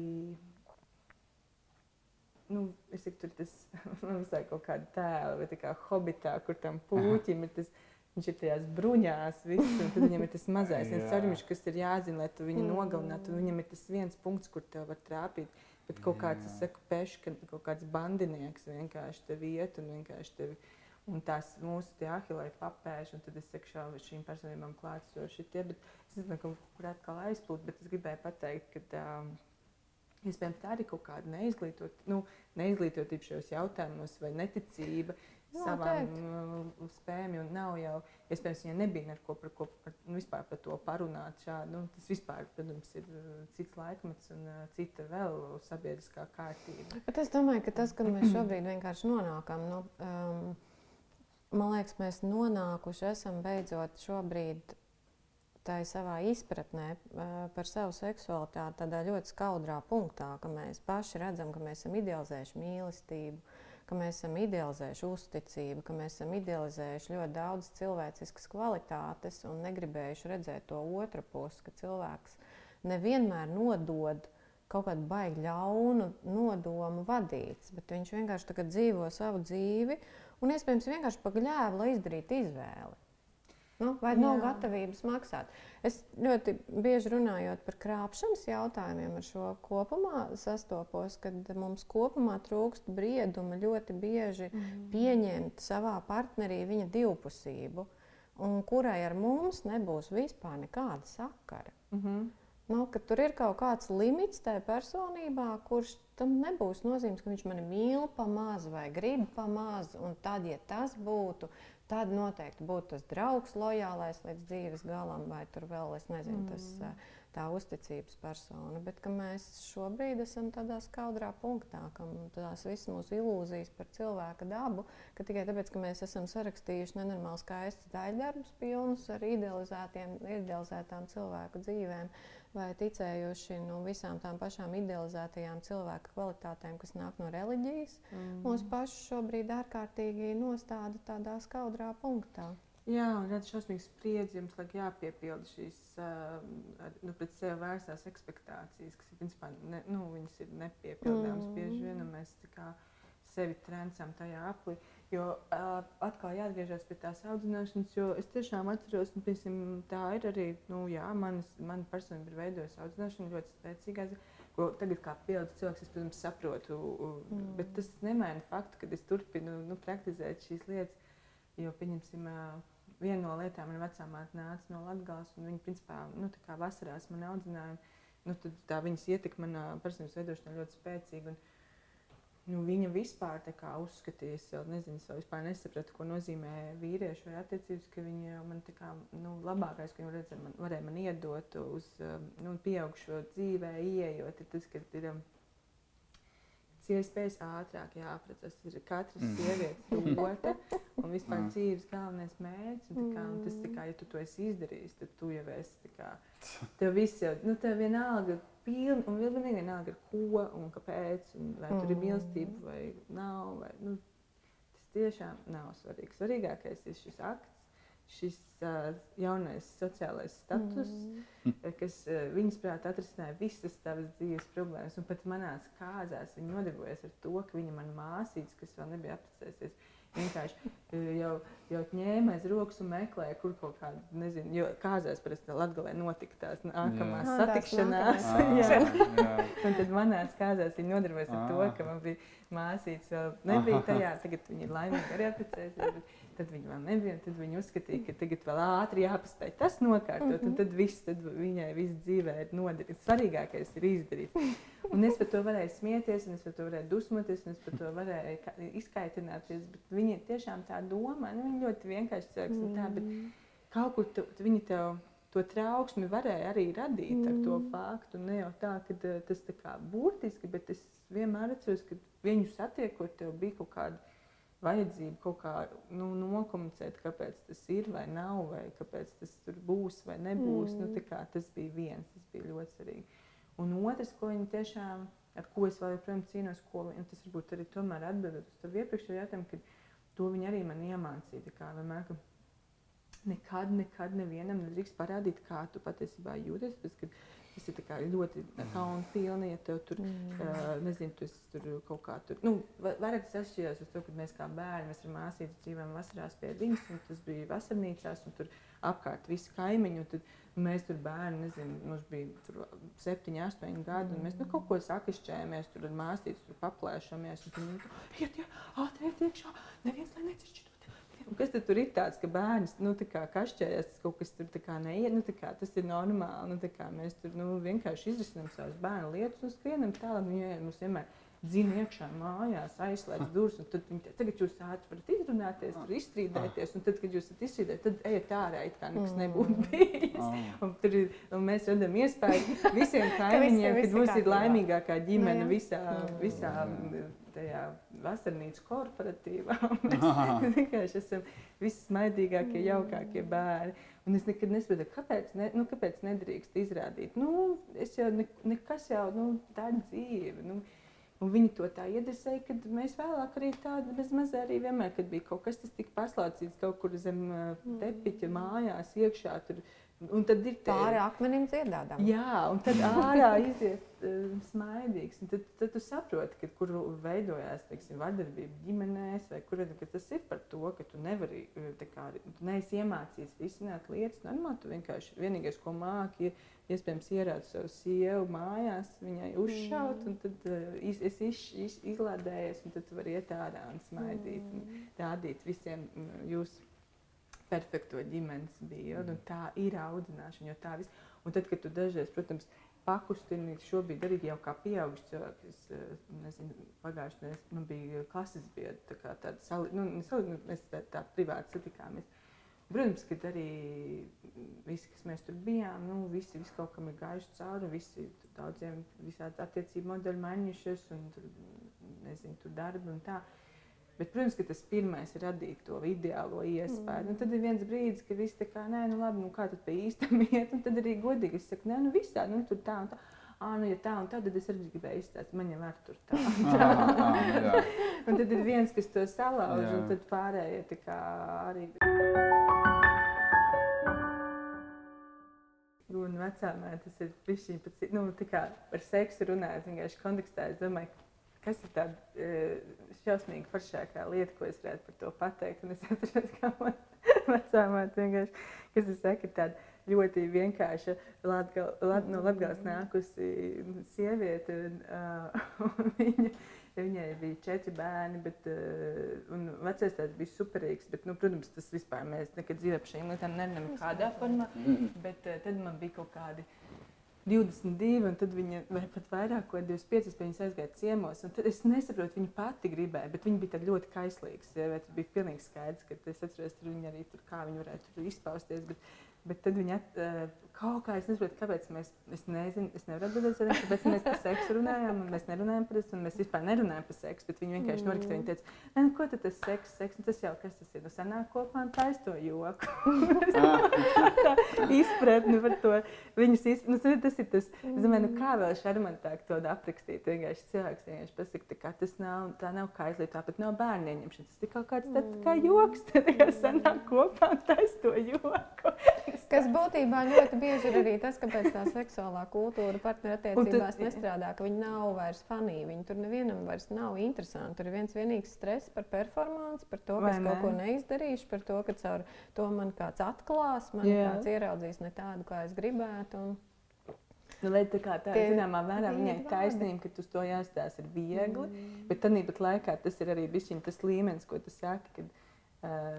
Nu, es saku, tur tas ir kaut kāda tēla, vai tā kā hobitā, kur tam puķim ir tas Viņš ir tajās bruņās, viss, un tad viņam ir tas mazais caurums, kas ir jāzina, lai tu viņu mm. nogalinātu. Viņam ir tas viens punkts, kur te var trāpīt. Bet kaut kāds, es saku, peška, kaut kāds bandinieks vienkārši te vietu un vienkārši tevi. Un tās mūsu ahilē papēž, un tad es saku, šau, šīm personībām klātsoši tie. Bet es nezinu, kur, kur atkal aizplūt, bet es gribēju pateikt, ka um, iespējams tā ir kaut kāda neizglītot, nu, neizglītotība šajos jautājumos vai neticība savām uh, spējām. Nav jau, iespējams, viņa nebija neko par, ko, par, nu, par to parunāt. Šādi, nu, tas vispār, protams, ir uh, cits laikmets un uh, cita vēl sabiedriskā kārtība. Bet es domāju, ka tas, ka mēs šobrīd vienkārši nonākam, nu, um, man liekas, mēs nonākuši esam beidzot šobrīd. Tā ir savā izpratnē uh, par savu seksualitāti, tādā ļoti skaudrā punktā, ka mēs paši redzam, ka mēs esam idealizējuši mīlestību, uh, ka mēs esam idealizējuši uzticību, ka mēs esam idealizējuši ļoti daudz cilvēciskas kvalitātes un negribējuši redzēt to otru pusi, ka cilvēks nevienmēr nodod kaut kādu baigtu ļaunu nodomu vadīts, bet viņš vienkārši dzīvo savu dzīvi un iespējams vienkārši pagļēva, lai izdarītu izvēli. Nu, vai Jā. nav gatavības maksāt? Es ļoti bieži runājot par krāpšanas jautājumiem, ar šo kopumā sastopos, kad mums kopumā trūkst brieduma ļoti bieži mm. pieņemt savā partnerī viņa divpusību, un kurai ar mums nebūs vispār nekāda sakara. Mm -hmm. Nu, tur ir kaut kāds limits tajā personībā, kurš tam nebūs nozīmes, ka viņš mani mīl pa mazu vai grib pa mazu. Un tad, ja tas būtu, tad noteikti būtu tas draugs, lojālais līdz dzīves galam, vai tur vēl, es nezinu, tas, mm. tā uzticības persona. Bet mēs šobrīd esam tādā skaudrā punktā, ka tās visas mūsu ilūzijas par cilvēka dabu, ka tikai tāpēc, ka mēs esam sarakstījuši nenormāli skaistus daļdarbus, pilnus ar idealizētām cilvēku dzīvēm vai ticējuši nu, visām tām pašām idealizētajām cilvēka kvalitātēm, kas nāk no reliģijas, mm. mūs pašus šobrīd ārkārtīgi nostāda tādā skaudrā punktā. Jā, un redz šausmīgs spriedzi, jums liek jāpiepilda šīs uh, nu, pret sevi vērstās ekspektācijas, kas ir, principā, ne, nu, viņas ir nepiepildāmas mm. bieži vien, un mēs tā kā sevi trencam tajā aplī. Uh, Jo uh, atkal jāatgriežas pie tās audzināšanas, jo es tiešām atceros, ka nu, tā ir arī, nu, jā, manas, mana personība ir veidojusi audzināšanu ļoti spēcīgā. Ko tagad, kā pieredzējis cilvēks, es, protams, saprotu, mm. bet tas nemaina faktu, ka es turpinu nu, praktizēt šīs lietas. Jo, pieņemsim, viena no lietām, manā vecā māte nāca no Latvijas, un viņa, principā, nu, tā kā vasarās man audzināja, nu, tā viņas ietekme manā personības veidošanā ļoti spēcīga. Un, nu, viņa vispār uzskatīja, es nezinu, es vispār nesapratu, ko nozīmē vīriešu vai attiecības, ka viņa man tā kā nu, labākais, ko viņa redzēja, man, varēja man iedot uz um, nu, pieaugšo dzīvē, ieejot, ir tas, ka ir um, iespējas ātrāk jāaprecas. Tas ir katras mm. sievietes rota un vispār mm. dzīves galvenais mērķis. Un, kā, un tas, kā, ja tu to esi izdarījis, tad tu jau esi, kā, tev viss jau, nu, tev vienalga pilni, un pilnīgi vienalga ar ko un kāpēc, un vai mm. tur ir mīlestība vai nav. Vai, nu, tas tiešām nav svarīgi. Svarīgākais ir šis akts, šis uh, jaunais sociālais status, mm. kas uh, viņas prāt atrisināja visas tavas dzīves problēmas. Un pat manās kāzās viņa nodarbojas ar to, ka viņa man māsīca, kas vēl nebija apprecējusies Vienkārši e, jau, jau ņēma aiz rokas un meklēja, kur kaut kāda, nezinu, jo kāzās parasti Latgalē notika tās nākamās jā. satikšanās. Jā. jā. jā. un tad manās kāzās viņi nodarbojas ar to, ka man bija māsītes vēl nebija tajā, tagad viņi ir laimīgi arī apprecējusies. Tad viņi vēl nebija, tad viņi uzskatīja, ka tagad vēl ātri jāpaspēj tas nokārtot, mm -hmm. un tad viss, tad viņai viss dzīvē ir nodarīts. Svarīgākais ir izdarīt. Un es par to varēju smieties, un es par to varēju dusmoties, un es par to varēju izkaitināties, bet viņi tiešām tā domā, nu viņi ļoti vienkārši cilvēks mm. tā, bet mm. kaut kur tu, viņi tev to trauksmi varēja arī radīt mm. ar to mm. faktu. Ne jau tā, ka eh, tas tā kā būtiski, bet es vienmēr atceros, ka viņu satiekot, tev bija kaut kāda vajadzība kaut kā nu, nokomunicēt, kāpēc tas ir vai nav, vai kāpēc tas tur būs vai nebūs. Nu, mm. Nu, tas bija viens, tas bija ļoti svarīgi. Un otrs, ko viņi tiešām, ar ko es vēl joprojām cīnos, ko, un tas varbūt arī tomēr atbildot uz tavu iepriekšējo jautājumu, ka to viņi arī man iemācīja. Kā, vienmēr, ka nekad, nekad nevienam nedrīkst parādīt, kā tu patiesībā jūties. Bet, Tas ir ļoti kaunpilni, ja tev tur, mm. uh, nezinu, tu tur kaut kā tur. Nu, vairāk tas atšķirās uz to, ka mēs kā bērni, mēs ar māsīti dzīvojam vasarās pie viņas, un tas bija vasarnīcās, un tur apkārt visi kaimiņi, un tad mēs tur bērni, nezinu, mums bija tur septiņi, astoņi gadi, un mēs nu, kaut ko sakašķējamies, tur ar māsītes, tur paplēšamies, un tad viņi, iet, iet iekšā, neviens lai necišķi Un kas tur ir tāds, ka bērns nu, kašķējas, tas kaut kas tur neiet, nu, kā, tas ir normāli. Nu, kā, mēs tur nu, vienkārši izrisinām savas bērnu lietas un skrienam tālāk. Nu, mums vienmēr dzina iekšā mājās, aizslēdz durvis, un tad viņi te, tagad jūs ātri varat izrunāties, tur izstrīdēties, un tad, kad jūs esat izstrīdēti, tad ejiet ārā, it kā nekas nebūtu mm. bijis. Un, tur, un mēs redzam iespēju visiem kaimiņiem, ka mums ir laimīgākā ģimene nu visā, visā tajā vasarnīcas korporatīvā. Mēs vienkārši esam vissmaidīgākie, jaukākie bērni. Un es nekad nesaprotu, kāpēc, ne, nu, kāpēc nedrīkst izrādīt. Nu, es jau ne, nekas jau nu, tāda dzīve. Nu, Un viņi to tā iedresēja, ka mēs vēlāk arī tādu bezmaz arī vienmēr, kad bija kaut kas, tas tika paslaucīts kaut kur zem uh, tepiķa mājās iekšā. Tur Un tad ir tie Pāri akmenim dziedādām. Jā, un tad ārā iziet uh, smaidīgs. Tad, tad tu saproti, ka, kur veidojās teiksim, vardarbība ģimenēs, vai kur ka tas ir par to, ka tu nevari, tā kā, tu neesi iemācījies risināt lietas. Normāli, tu vienkārši vienīgais, ko māki, ir iespējams ierādīt savu sievu mājās, viņai uzšaut, un tad uh, es iz, iz, iz, izlādējies, un tad tu vari iet ārā un smaidīt un rādīt visiem mm, jūsu perfekto ģimenes bildi. un Tā ir audzināšana. jo tā vis- Un tad, kad tu dažreiz, protams, pakustini, šobrīd arī jau kā pieaugušs cilvēks, es eh, pagājušajā nedēļā man bija klases biedra, tā kā tāda sali, nu, ne sali, nu, mēs tā, tā privāti satikāmies. Protams, ka arī visi, kas mēs tur bijām, nu, visi, visi kaut kam ir gājuši cauri, visi daudziem visādi attiecību modeļi mainījušies, un tur, nezinu, tur darbi un tā. Bet, protams, ka tas pirmais ir radīt to ideālo iespēju. Mm. Tad ir viens brīdis, kad viss tā kā, nē, nu labi, nu kā tad pa īstam iet, un tad arī godīgi es saku, nē, nu visā, nu tur tā un tā. Ah, nu, ja tā un tā, tad es arī gribēju izstāstīt, man jau ir tur tā. Ah, ah, jā. Un tad ir viens, kas to salauž, Jā. un tad pārējie tā kā arī. Un vecāmē tas ir pišķiņ nu, tā kā par seksu runājot, vienkārši kontekstā, es domāju, kas ir tāda e, šausmīgi foršākā lieta, ko es varētu par to pateikt. Un es atceros, kā man vecāmē vienkārši, kas es saku, ir tāda ļoti vienkārša Latgal, lat, no Latgales nākusi sieviete. Un, uh, un viņa, Viņai bija četri bērni, bet uh, vecais tāds bija superīgs. Bet, nu, protams, tas vispār mēs nekad dzīvē par šīm lietām nerunājam kādā formā. Bet uh, tad man bija kaut kādi 22, un tad viņa vai pat vairāk, ko 25, pie viņas aizgāja ciemos. tad Es nesaprotu, viņa pati gribēja, bet viņa bija tāda ļoti kaislīga. sieviete. Tas bija pilnīgi skaidrs, ka es atceros, tur viņa arī tur, kā viņa varētu tur izpausties. Bet, bet tad viņa at, uh, kaut kā, es nesaprotu, kāpēc mēs, es nezinu, es nevaru atbildēt, kāpēc mēs par seksu runājam, un mēs nerunājam par to, un mēs vispār nerunājam par seksu, bet viņa vienkārši mm. noriktēja, viņa teica, "Nē, nu, ko tad tas seks, seks, nu, tas jau kas tas ir, nu, sanāk kopā un taisa to joku. tā izpratne par to. Viņas izpratne, nu, tas ir tas, es domāju, nu, kā vēl šarmantāk to aprakstīt. Vienkārši cilvēks vienkārši pasaka, kā tas nav, tā nav kaislība, tāpat nav bērnu ieņemšana. Tas ir kaut kāds tā kā joks, tā kā sanāk kopā un taisa to joku. Kas būtībā ļoti bieži ir arī tas, kāpēc tā seksuālā kultūra partnerattiecībās nestrādā, ka viņi nav vairs fanī. Viņi tur nevienam vairs nav interesanti. Tur ir viens vienīgs stress par performanci, par to, ka Vai es kaut ne? ko neizdarīšu, par to, ka caur to man kāds atklās, man Jā. kāds ieraudzīs ne tādu, kā es gribētu. Un... Nu, lai tā kā tā ir zināmā mērā, viņai taisnība, ka uz to jāstāsta ir viegli. Mm. Bet tad pat laikā tas ir arī bijis tas līmenis, ko tu saki. Kad, Uh,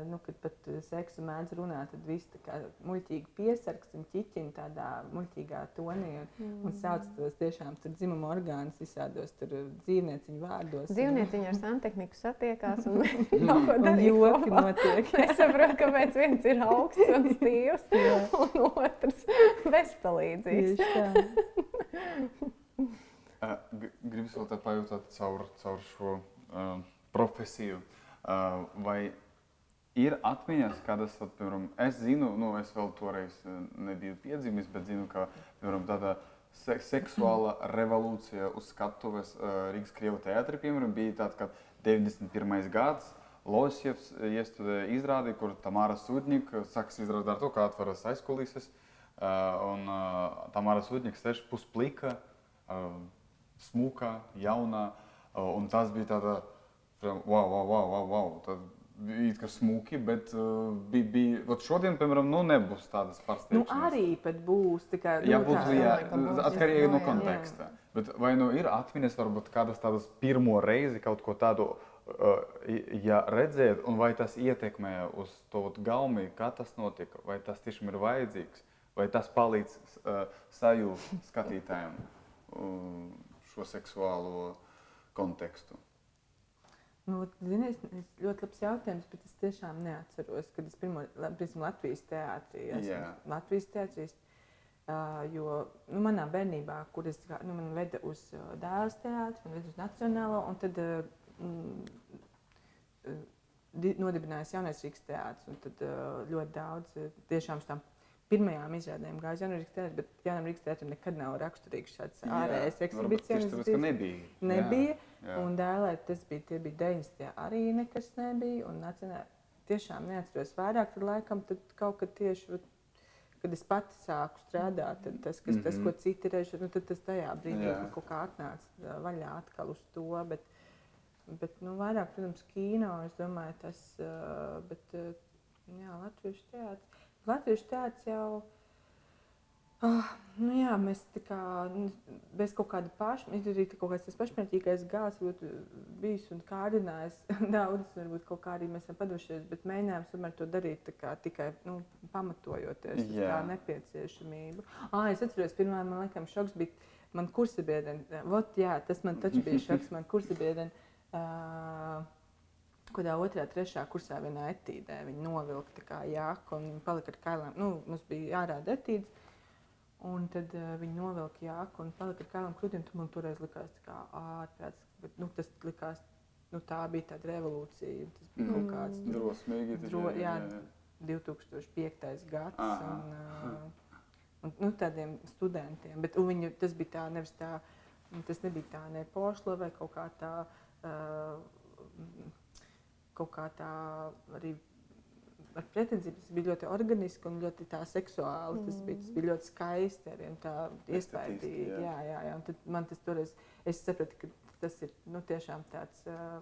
nu, kad pat uh, seksu mēdz runāt, tad viss tā kā muļķīgi piesargs un ķiķina tādā muļķīgā tonī un, mm. un sauc tos tiešām tur dzimuma orgānus visādos tur uh, dzīvnieciņu vārdos. Dzīvnieciņi ar santehniku satiekās un nav ko un darīt. joki kopā. notiek. Es saprotu, kāpēc viens ir augsts un stīvs, un otrs bezpalīdzīgs. Uh, Gribas vēl tā pajautāt caur, caur šo uh, profesiju. Uh, vai ir atmiņas, kādas, vat, piemēram, es zinu, nu, es vēl toreiz uh, nebiju piedzimis, bet zinu, ka, piemēram, tāda se seksuāla revolūcija uz skatuves uh, Rīgas Krievu teātrī, piemēram, bija tāds, ka 91. gads Losjevs iestudēja izrādi, kur Tamāra Sudņika sāks izrādīt ar to, kā atveras aizkulises, uh, un uh, Tamāra Sudņika sēž pusplika, uh, smuka, jauna, uh, un tas bija tāda, wow, wow, wow, wow, wow. Tad it kā smuki, bet uh, bija, bija, vat šodien, piemēram, nu nebūs tādas Nu, pārsteigšanas. arī pat būs. Kā, nu, Jā, tā- jā, būs. atkarīgi no Jā, jā. konteksta. Bet vai nu ir atmiņas, varbūt kādas tādas pirmo reizi kaut ko tādu, uh, ja redzēt, un vai tas ietekmē uz to gaumi, kā tas notika, vai tas tiešām ir vajadzīgs, vai tas palīdz uh, sajūt skatītājiem uh, šo seksuālo kontekstu. Nu, zini, es, es ļoti labs jautājums, bet es tiešām neatceros, kad es pirmo reizi Latvijas teātrī esmu. Latvijas teātrīs. Uh, jo nu, manā bērnībā, kur es nu, man veda uz uh, dēls teātri, man veda uz Nacionālo, un tad uh, mm, uh, di- nodibinājās jaunais Rīgas teātris. un Tad uh, ļoti daudz uh, tiešām tām pirmajām izrādēm gāja jaunu Rīgas teātri, bet jaunam Rīgas teātrim nekad nav raksturīgs šāds ārējais ka ekshibicionisms. nebija. Nebija. Jā, jā. Un dēlē tas bija, tie bija 90. arī nekas nebija. Un nacionāli tiešām neatceros vairāk, tad laikam tad kaut kad tieši kad es pati sāku strādāt, tad tas, kas, mm -hmm. tas Mhm. ko citi režisori, nu, tad tas tajā brīdī Jā. kaut kā atnāca vaļā atkal uz to. Bet, bet nu, vairāk, protams, kino, es domāju, tas, bet, jā, latviešu teātris. Latviešu teātris jau, oh, nu jā, mēs tā kā nu, bez kaut kāda paša, ir arī kaut kāds pašmērķīgais gals, ļoti bijis un kārdinājis daudz, varbūt kaut kā arī mēs esam padošies, bet mēģinājām tomēr to darīt kā tikai, nu, pamatojoties uz tā nepieciešamību. Ā, es atceros, pirmā, man laikam, šoks bija man kursabiedrene, vot jā, tas man taču bija šoks, man kursabiedrene, uh, Kādā otrā, trešā kursā vienā etīdē viņa novilka tā kā jāku un palika ar kailām. Nu, mums bija jārāda etīdes, un tad uh, viņa novilka jāku un palika ar kailām krūtīm. Tur man toreiz likās kā ārprāts, bet nu, tas likās, nu, tā bija tāda revolūcija. Tas bija kaut kāds nu, Drosmīgi. Dro, jā, 2005. gads. Aha. Un, uh, un, nu, tādiem studentiem. Bet un viņu, tas bija tā, nevis tā, tas nebija tā ne pošla vai kaut kā tā. Uh, kaut kā tā arī ar pretenziju. Tas bija ļoti organiski un ļoti seksuāli. Tas bija, tas bija ļoti skaisti arī un tā iespaidīgi. jā. Jā, jā, jā. Un tad man tas toreiz, es sapratu, ka tas ir nu, tiešām tāds uh,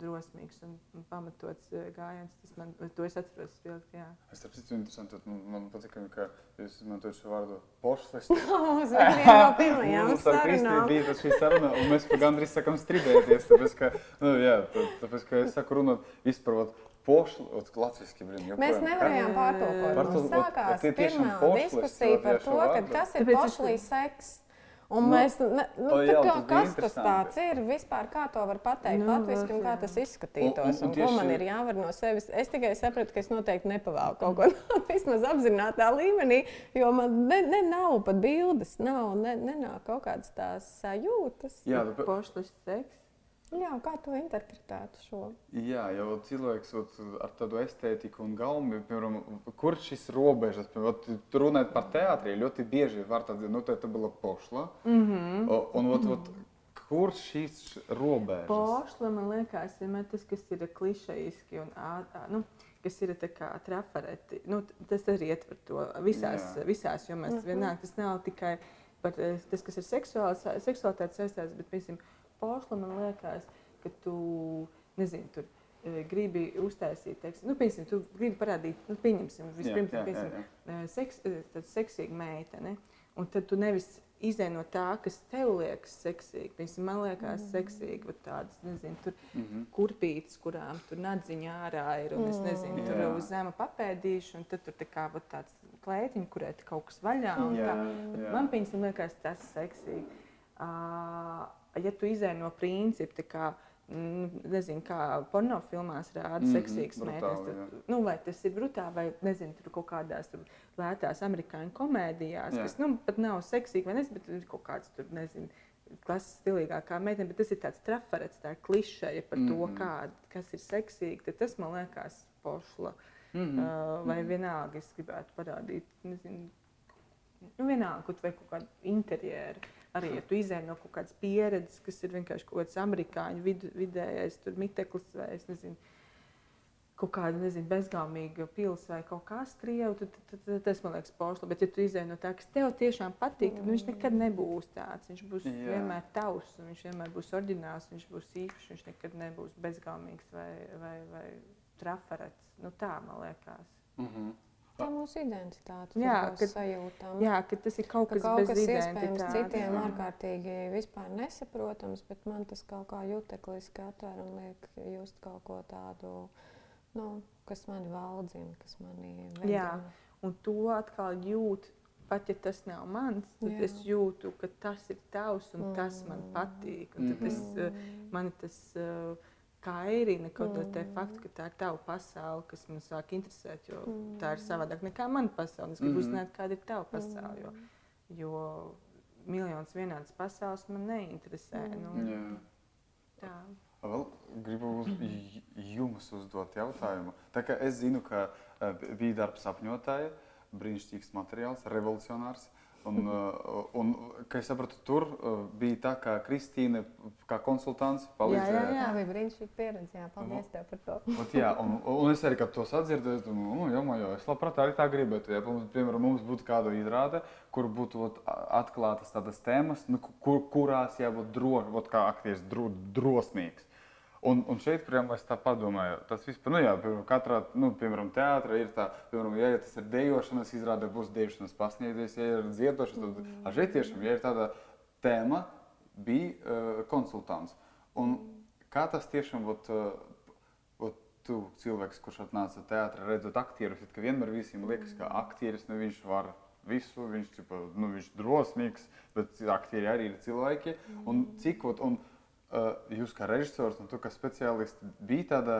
drosmīgs un un pamatots uh, gājiens. Tas man, to es atceros spilgt, jā. Es starp citu interesanti, nu, man patīk, ka jūs izmantojat šo vārdu pošlis. Mums bija viena no pirmajām sarunām. bija tas šī saruna, un mēs pa gandrīz sakam strīdēties, tāpēc, ka, nu, jā, tā- tāpēc, ka es saku runāt vispār, pošli, latviski, blin. Mēs nevarējām pārtulkot. Par to- Mums sākās pirmā diskusija par to, ka kas ir pošlī seks. Un Nu, mēs, ne, nu, o, tā jā, kā, kas tas tāds ir vispār, kā to var pateikt Nu, latviski un kā tas izskatītos, Un- un- un, un ko man ir jāvar no sevis. Es tikai sapratu, ka es noteikti nepavēlu kaut ko tādu, vismaz apzinātā līmenī, jo man ne, ne, nav pat bildes, nav, ne, nenāk kaut kādas tās sajūtas. Jā, tāpēc, Pošlis seks. Jā, kā to interpretētu šo? jā, jau cilvēks ot, ar tādu estētiku un gaumi, piemēram, kur šis robežas, piemēram, runājot par teātrī, ļoti bieži var tādi, nu, tā bija pošla, Mm -hmm. o, un, ot, ot, kur šīs robežas? Pošla, man liekas, vienmēr tas, kas ir klišejiski un ā- ā, nu, kas ir tā kā trafareti. Nu, tas arī ietver to visās, Jā. visās jomās. Mhm. Vienāk tas nav tikai par eh, tas, kas ir seksuāls, seksualitātes saistīts, bet, piemēram, pošla man liekas, ka tu, nezinu, tur eh, gribi uztaisīt, teiksim, nu, piemēram, tu gribi parādīt, nu, pieņemsim, vispirms, jā, jā, piemēram, jā. eh, seks, eh, tad seksīga meitene. Un tad tu nevis izēj no tā, kas tev liekas seksīgi. Piemēram, man liekas, mm. seksīgi vat tādas, nezinu, tur Mhm. kurpītes, kurām tur nadziņā ārā ir. Un es nezinu, tur Jā. uz zema papēdīšu, un tad tur tā kā vat tāds klētiņš, kurai kaut kas vaļā. un Jā, tā. Bet jā. Man piemēram, liekas, tas seksīgi. Uh, ja tu izēj no principa, kā, mm, nezinu, kā pornofilmās rāda mm -hmm, seksīgas meitenes, tad, nu, vai tas ir brutāli, vai nezinu, tur kaut kādās tur lētās amerikāņu komēdijās, Jā. kas nu, pat nav seksīgi, vai nezinu, bet ir kaut kāds tur, nezinu. Klases stilīgākā meitene, bet tas ir tāds trafarets, tā klišeja par mm -hmm. to, Mhm. kā, kas ir seksīgi. Tad tas man liekas pošla. Mhm. Uh, vai vienalga es gribētu parādīt, nezinu, nu, vienalga, vai kaut kādu interjeru. Arī, ja tu izēj no kaut kādas pieredzes, kas ir vienkārši kaut kāds amerikāņu vid vidējais, tur miteklis vai es nezinu, kaut kāda nezinu, bezgalīga pilsēta vai kaut kas krievu, tad, tas man liekas pošli. Bet, ja tu izēj no tā, kas tev tiešām patīk, tad viņš nekad nebūs tāds. Viņš būs Jā. Vienmēr tavs, viņš vienmēr būs oriģināls, viņš būs īpašs, viņš nekad nebūs bezgalīgs vai, vai, vai trafarets. Nu, tā man liekas. Mhm. Tā ir mūsu identitāte. Jā, Jā, kad- sajūtām. Jā, ka tas ir kaut Ka kas kaut bez kas iespējams citiem jā. ārkārtīgi vispār nesaprotams, bet man tas kaut kā jutekliski atver un liek just kaut ko tādu, nu, kas mani valdzina, kas mani Jā. vedina. Un to atkal jūt, pat ja tas nav mans, tad Jā. Jā. es jūtu, ka tas ir tavs un mm. tas man patīk. Un tad es, Mhm. eh, man tas uh, kairina kaut mm. Mm. tā faktu, ka tā ir tava pasaule, kas man sāk interesēt, jo mm. tā ir savādāk nekā mana pasaule. Es gribu Mhm. uzzināt, kāda ir tava pasaule, jo, jo miljons vienādas pasaules man neinteresē. Mm. Nu, Jā. tā. Vēl gribu jums uzdot jautājumu. Tā kā es zinu, ka eh, bija darbs apņotāja, brīnišķīgs materiāls, revolucionārs. Uh, un, kā es sapratu, tur uh, bija tā, ka Kristīne, kā konsultants, palīdzēja. Jā, jā, jā. Bija brīnišķīga pieredze. Jā, paldies tev par to. Ot, jā, un, un es arī, to sadzirdu, es domāju, nu, jā, jo es labprāt arī tā gribētu. Ja, piemēram, mums būtu kāda izrāde, kur būtu ot, atklātas tādas tēmas, nu, kur, kurās jābūt drošs, kā aktieris, dro, drosmīgs. Un, un šeit, piemēram, es tā padomāju, tas vispār, nu, jā, piemēram, katrā, nu, piemēram, teātrī ir tā, piemēram, ja, tas ir dejošanas izrāde, būs dejošanas pasniedzējs, ja ir dziedošanas, tad, mm. šeit tiešām, ja ir tāda tēma, bija uh, konsultants. Un kā tas tiešām, ot, uh, ot, tu cilvēks, kurš atnāca teātrī, redzot aktierus, ka vienmēr visiem liekas, ka aktieris, nu, viņš var visu, viņš, tipa, nu, viņš drosmīgs, bet aktieri arī ir cilvēki. Un cik, ot, un, jūs kā režisors un tu kā speciālists bija tāda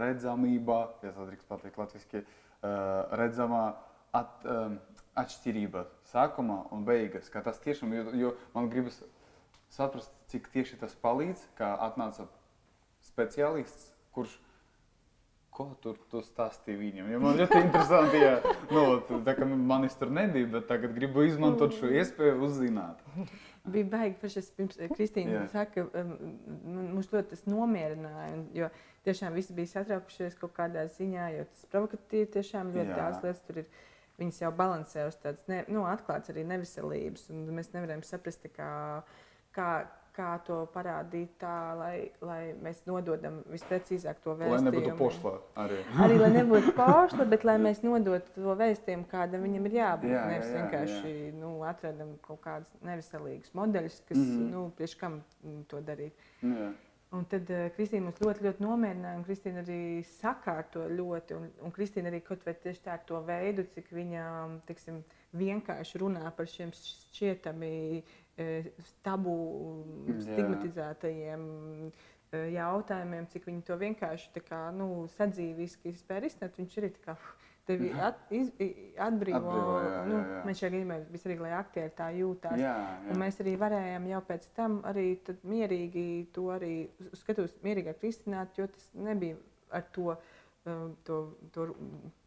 redzamība, ja tā drīkst pateikt latviski, uh, redzamā at, um, atšķirība sākumā un beigas. Ka tas tiešām, jo, jo man gribas saprast, cik tieši tas palīdz, kā atnāca speciālists, kurš ko tur tu stāstīji viņam. Ja man ļoti interesanti, ja nu, tā, manis tur nebija, bet tagad gribu izmantot šo iespēju uzzināt. Bija baigi, ka es pirms eh, Kristīna saka, mums ļoti tas nomierināja. Jo tiešām visi bija satraukušies kaut kādā ziņā, jo tas provokatīvi tiešām ļoti daudz lietas tur ir. Viņas jau balansē uz tādas ne, nu, atklātas arī neveselības, un mēs nevaram saprast, kā, kā, kā to parādīt tā, lai, lai mēs nododam visprecīzāk to vēstījumu. Lai nebūtu pošla arī. arī lai nebūtu pošla, bet lai mēs nodotu to vēstījumu, kādam viņam ir jābūt. Jā, Nevis jā, vienkārši jā. Nu, atradam kaut kādus neviselīgus modeļus, kas, mm -hmm. nu, priekš kam to darīt. Jā. Un tad uh, Kristīna mums ļoti, ļoti nomierināja, un Kristīna arī sakārto ļoti. Un, un Kristīna arī kaut vai tieši tā ar to veidu, cik viņa tiksim, vienkārši runā par šiem šķietami tabu stigmatizētajiem jautājumiem, cik viņi to vienkārši kā, nu, sadzīviski spēj risināt. Viņš arī kā, tevi at, iz, atbrīvo. atbrīvo jā, jā, nu, jā. Mēs šajā gadījumā arī, lai aktieri tā jūtās. Jā, jā. Un mēs arī varējām jau pēc tam arī mierīgi to arī skatos, mierīgāk risināt, jo tas nebija ar to. To, to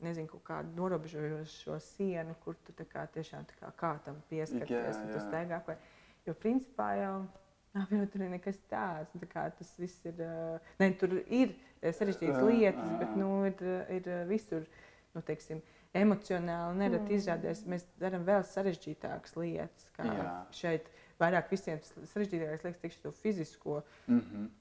nezinu, kaut kādu norobežojošo sienu, kur tu kā, tiešām kā, kā tam pieskarties. Jā, jā. Tu staigā, vai, Jo principā jau apvienot tur ir nekas tāds. Tā tas viss ir. Ne, tur ir sarežģītas lietas, bet nu, ir, ir visur. Nu, teiksim, emocionāli nereti mm. izrādās, mēs darām vēl sarežģītākas lietas. Kā Jā. šeit vairāk visiem sarežģītākais liekas tieši to fizisko. Mm -hmm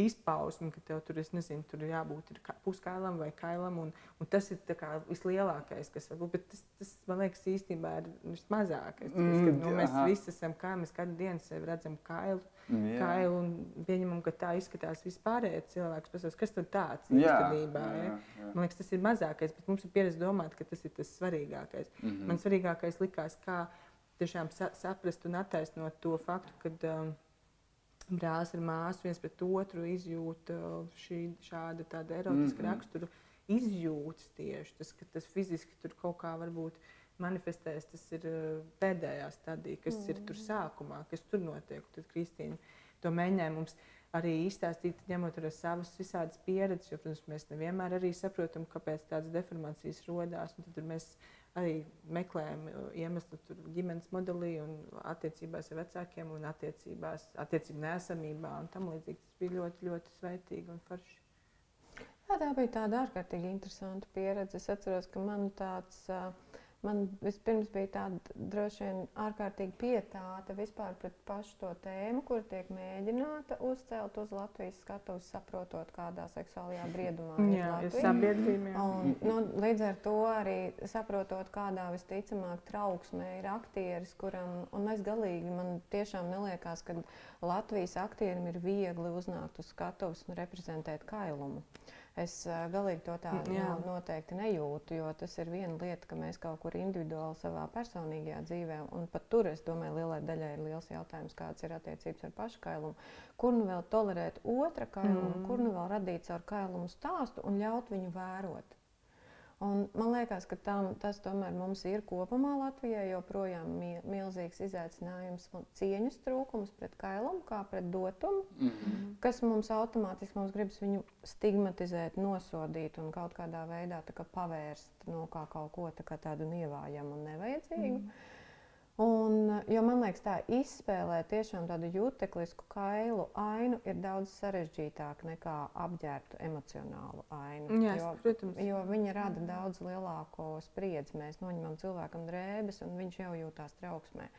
izpausmi, ka tev tur, nezinu, tur ir jābūt ir puskailam vai kailam. Un, un tas ir vislielākais, kas var būt. Bet tas, tas man liekas, īstenībā ir vismazākais. Mm, kad, nu, mēs visi esam kā mēs katru dienu sevi redzam kailu. Jā. Kailu un pieņemam, ka tā izskatās vispārējie cilvēki. Pasaules, kas tur tāds īstenībā ir? Man liekas, tas ir mazākais, bet mums ir pieredze domāt, ka tas ir tas svarīgākais. Mm -hmm. Man svarīgākais likās, kā tiešām sa saprast un attaisnot to faktu, ka um, brālis ar māsu viens pret otru izjūta šī, šāda erotiska mm -hmm. rakstura izjūtas tieši. Tas, ka tas fiziski tur kaut kā varbūt manifestēs, tas ir uh, pēdējā stadija, kas mm ir tur mm. sākumā, kas tur notiek. Tad Kristīna to mēģināja mums arī izstāstīt, ņemot vērā savas visādas pieredzes, jo, protams, mēs nevienmēr arī saprotam, kāpēc tādas deformācijas rodās. Tad mēs arī meklējam uh, iemeslu tur ģimenes modelī un attiecībās ar vecākiem un attiecībās, attiecību nesamībā un tam līdzīgi. Tas bija ļoti, ļoti svētīgi un forši. Jā, tā bija tāda ārkārtīgi interesanta pieredze. Es atceros, ka man tāds uh, Man vispirms bija tāda droši vien ārkārtīgi pietāta vispār pret pašu to tēmu, kur tiek mēģināta uzcelt uz Latvijas skatuves, saprotot, kādā seksuālajā briedumā ir jā, sabiedrība. Un, nu, līdz ar to arī saprotot, kādā visticamāk trauksmē ir aktieris, kuram, un es galīgi, man tiešām neliekās, ka Latvijas aktierim ir viegli uznākt uz skatuves un reprezentēt kailumu. Es galīgi to tā Jā. noteikti nejūtu, jo tas ir viena lieta, ka mēs kaut kur individuāli savā personīgajā dzīvē, un pat tur, es domāju, lielai daļai ir liels jautājums, kādas ir attiecības ar paškailumu. Kur nu vēl tolerēt otra kailumu, mm. kur nu vēl radīt caur kailumu stāstu un ļaut viņu vērot. Un man liekas, ka tam, tas tomēr mums ir kopumā Latvijā joprojām milzīgs izaicinājums un cieņas trūkums pret kailumu, kā pret dotumu, mm -hmm. kas mums automātiski mums gribas viņu stigmatizēt, nosodīt un kaut kādā veidā kā pavērst no kā kaut ko tā tādu nievājamu un nevajadzīgu. Mm -hmm. Un, jo man liekas, tā izspēlēt tiešām tādu juteklisku kailu ainu ir daudz sarežģītāk nekā apģērbtu emocionālu ainu. Jā, jo, protams. jo viņa rada daudz lielāko spriedzi. Mēs noņemam cilvēkam drēbes, un viņš jau jūtās trauksmē.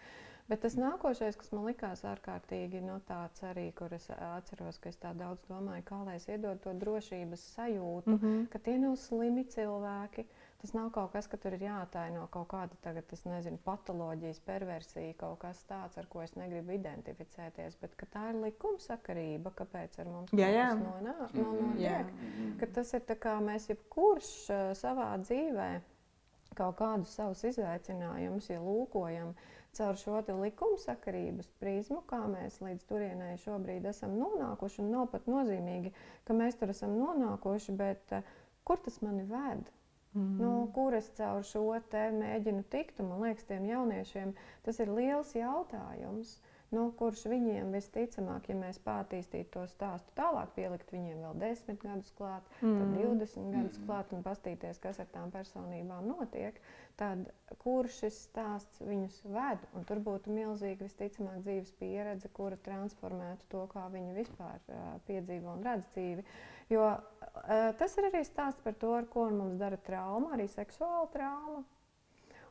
Bet tas nākošais, kas man likās ārkārtīgi no nu, tāds arī, kur es atceros, ka es tā daudz domāju, kā lai es iedodu to drošības sajūtu, mm -hmm. ka tie nav slimi cilvēki, Tas nav kaut kas, ka tur ir jāataino kaut kāda tagad, nezinu, patoloģijas, perversija, kaut kas tāds, ar ko es negribu identificēties. Bet tā ir likumsakarība, kāpēc ar mums jā, jā. nonāk. No, no, tas ir tā kā mēs jebkurš uh, savā dzīvē kaut kādus savus izaicinājumus, ja lūkojam caur šo likumsakarības prizmu, kā mēs līdz turienei šobrīd esam nonākuši. Nav pat nozīmīgi, ka mēs tur esam nonākuši, bet uh, kur tas mani ved? Mm. Nu, kur es caur šo te mēģinu tikt? Man liekas, tiem jauniešiem tas ir liels jautājums. Nu, kurš viņiem visticamāk, ja mēs pārtīstītu to stāstu tālāk, pielikt viņiem vēl desmit gadus klāt, mm. tad 20 gadus klāt un paskatīties, kas ar tām personībām notiek, tad kur šis stāsts viņus ved? Un tur būtu milzīga, visticamāk, dzīves pieredze, kura transformētu to, kā viņi vispār uh, piedzīvo un redz dzīvi. Jo uh, tas ir arī stāsts par to, ar ko mums dara trauma, arī seksuāla trauma.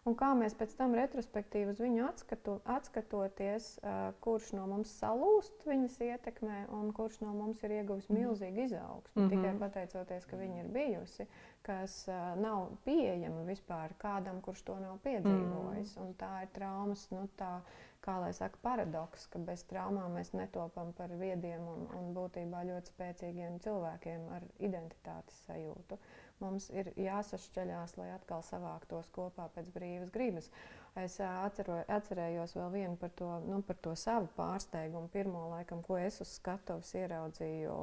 Un kā mēs pēc tam retrospektīvi uz viņu atskatu, atskatoties, uh, kurš no mums salūst viņas ietekmē, un kurš no mums ir ieguvis mhm. milzīgu izaugsmu. Mm -hmm. Tikai pateicoties, ka viņa ir bijusi, kas uh, nav pieejama vispār kādam, kurš to nav piedzīvojis. Mm -hmm. Un tā ir traumas, nu, tā, kā lai saka, paradoks, ka bez traumām mēs netopam par viediem un, un būtībā ļoti spēcīgiem cilvēkiem ar identitātes sajūtu. Mums ir jāsašķeļās, lai atkal savāktos kopā pēc brīvas gribas. Es atceru, atcerējos vēl vienu par to, nu, par to savu pārsteigumu. Pirmo laikam, ko es uz skatuves ieraudzīju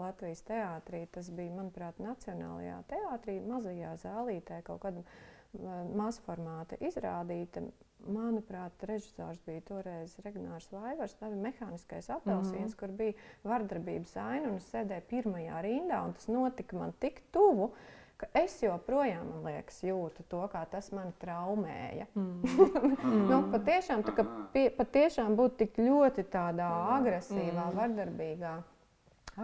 Latvijas teātrī, tas bija, manuprāt, Nacionālajā teātrī, mazajā zālītē, kaut kāda mazformāta izrādīta. Manuprāt, režisors bija toreiz Regnārs Vaivars. Tā bija mehāniskais apelsīns, mm -hmm. kur bija vardarbības aina un es sēdēju pirmajā rindā. Tas notika man tik tuvu, ka es joprojām liekas, jūtu to, kā tas man traumēja. Mm. nu, patiešām, tā, pie, patiešām būt tik ļoti tādā agresīvā, mm. vardarbīgā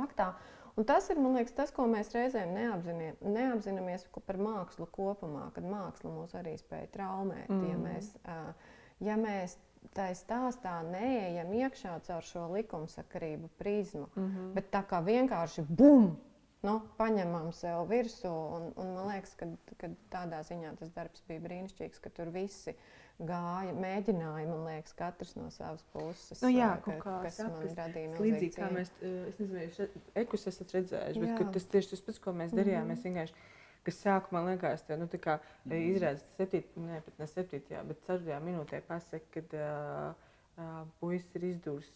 aktā. Un tas ir liekas, tas, ko mēs reizēm neapzināmies par mākslu kopumā, kad māksla mūs arī spēja traumēt. Mm. Ja mēs, ja mēs tā stāstā neejam iekšā caur šo likumsakarību prizmu, mm -hmm. bet tā kā vienkārši bum! nu, paņemam sev virsū. Un, un man liekas, ka, tādā ziņā tas darbs bija brīnišķīgs, ka tur visi gāja, mēģināja, man liekas, katrs no savas puses. Nu, jā, ka, kā kas saprast, man radīja milzīgi. Līdzīgi kā mēs, es nezinu, ekus esat redzējuši, bet tas tieši tas pats, ko mēs darījām, mm -hmm. mēs vienkārši kas sākumā liekas, ka nu, mm. izrādās 7, ne, ne 7, bet 4 minūtē pasaka, kad uh, puisis ir izdūris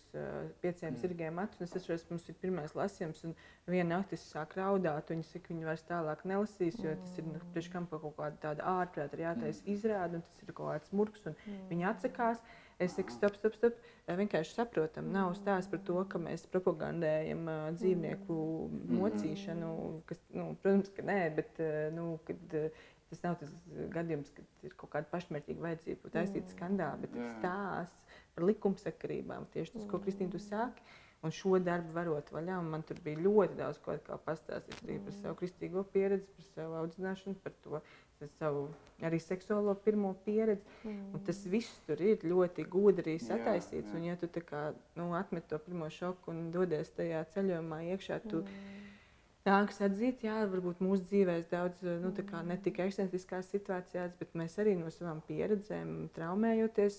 pieciem mm. zirgiem acis. Es atceros, mums ir pirmais lasījums, un viena naktis sāk raudāt. Viņa saka, ka viņa vairs tālāk nelasīs, jo tas ir nu, priekš kam kaut kāda tāda ārprāta ir jātaisa mm. izrāde, un tas ir kaut kāds murgs, un mm. viņa atsakās. Es saku, stop, stop, stop. Vienkārši saprotam, nav stāsts par to, ka mēs propagandējam uh, dzīvnieku mocīšanu. Kas, nu, protams, ka nē, bet uh, nu, kad, uh, tas nav tas gadījums, kad ir kaut kāda pašmērķīga vajadzība taisīt skandālu, bet stāsts par likumsakarībām. Tieši tas, ko Kristīna tu sāki. Un šo darbu varot vaļā, man tur bija ļoti daudz ko pastāstīt arī par savu kristīgo pieredzi, par savu audzināšanu, par to par savu arī seksuālo pirmo pieredzi. Mm. Un tas viss tur ir ļoti gudri sataisīts. Jā, jā. Un, ja tu kā, nu, atmet to pirmo šoku un dodies tajā ceļojumā iekšā, tu, mm nākas atzīt, jā, varbūt mūsu dzīvēs daudz nu, ne tikai ekscentriskās situācijās, bet mēs arī no savām pieredzēm, traumējoties,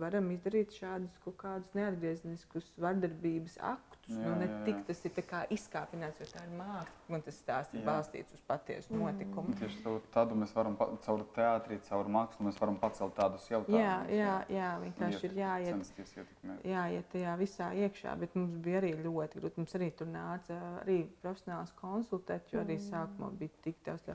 varam izdarīt šādus kaut kādus neatgriezeniskus vardarbības aktus faktus. Jā, nu, ne jā, jā. tik tas ir izkāpināts, jo tā ir māksla, un tas stāsts ir balstīts uz patiesu mm. notikumu. Mm. Tieši tādu mēs varam, caur teātrī, caur mākslu, mēs varam pacelt tādus jautājumus. Jā, jā, jā vienkārši ir jāiet, jāiet tajā visā iekšā, bet mums bija arī ļoti grūti. Mums arī tur nāca arī profesionāls konsultēt, jo arī mm. sākumā bija tik daudz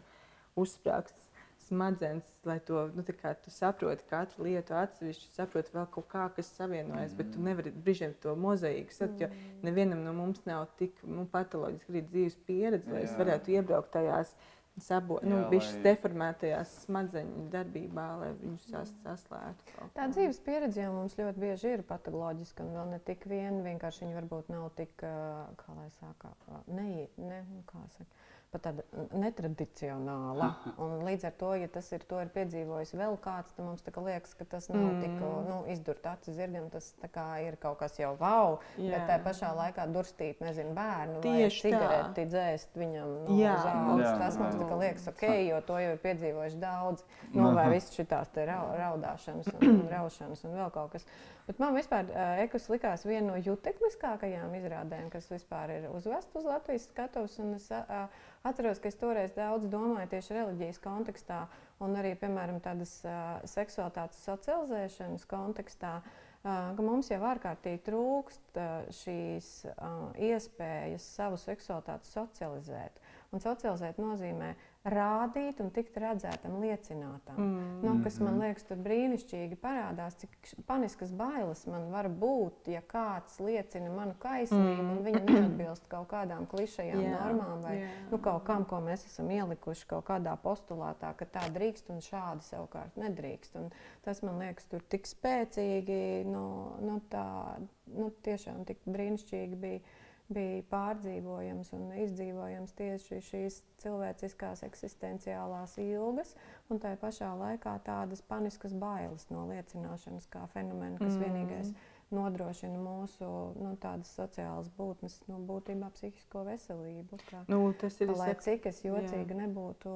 uzsprāgsts smadzenes, lai to nu, saprotu, katru lietu atsevišķi, saprotu vēl kaut kā, kas savienojas. Mm. Bet tu nevari brīžiem to mozaīku sadot, jo nevienam no mums nav tik nu, patoloģiski arī dzīves pieredze, lai es varētu iebraukt tajās sabo, nu, bišķi deformētajās smadzeņu darbībā, lai viņus sas, saslētu. kaut Tā dzīves pieredze jau mums ļoti bieži ir patoloģiska, un vēl ne tik vien vienkārši viņa varbūt nav tik, kā lai saka, ne, ne, nu, kā saka, pat tāda netradicionāla. Un līdz ar to, ja tas ir, to ir piedzīvojis vēl kāds, tad mums liekas, ka tas nav mm. tik nu, izdurt acis zirgam, tas tā kā ir kaut kas jau wow, Jā. bet tā pašā laikā durstīt, nezinu, bērnu vai Tieši cigareti dzēst viņam no Jā. zāles. Tas mums liekas ok, jo to jau ir piedzīvojuši daudz. Nu, vai viss rau, raudāšanas un, un raušanas un vēl kaut kas. Bet man vispār uh, ekus likās viena no jutekliskākajām izrādēm, kas vispār ir uzvest uz Latvijas skatuves. Es uh, atceros, ka es toreiz daudz domāju tieši reliģijas kontekstā un arī, piemēram, tādas uh, seksualitātes socializēšanas kontekstā. Uh, mums jau ārkārtīgi trūkst uh, šīs uh, iespējas savu seksualitāti socializēt. Un socializēt nozīmē rādīt un tikt redzētam, liecinātam. Mm. Nu, kas man liekas, tur brīnišķīgi parādās, cik paniskas bailes man var būt, ja kāds liecina manu kaislību mm. un viņa neatbilst kaut kādām klišajām Jā, normām vai jā. nu, kaut kam, ko mēs esam ielikuši kaut kādā postulātā, ka tā drīkst un šādi savukārt nedrīkst. Un tas man liekas, tur tik spēcīgi, nu, nu, tā, nu, tiešām tik brīnišķīgi bija bija pārdzīvojams un izdzīvojams tieši šīs cilvēciskās eksistenciālās ilgas, un tā pašā laikā tādas paniskas bailes no liecināšanas kā fenomena, kas mm. vienīgais nodrošina mūsu nu, tādas sociālas būtnes, nu, būtībā psihisko veselību. Kā, Nu, tas ir ka, lai cik es jocīga nebūtu,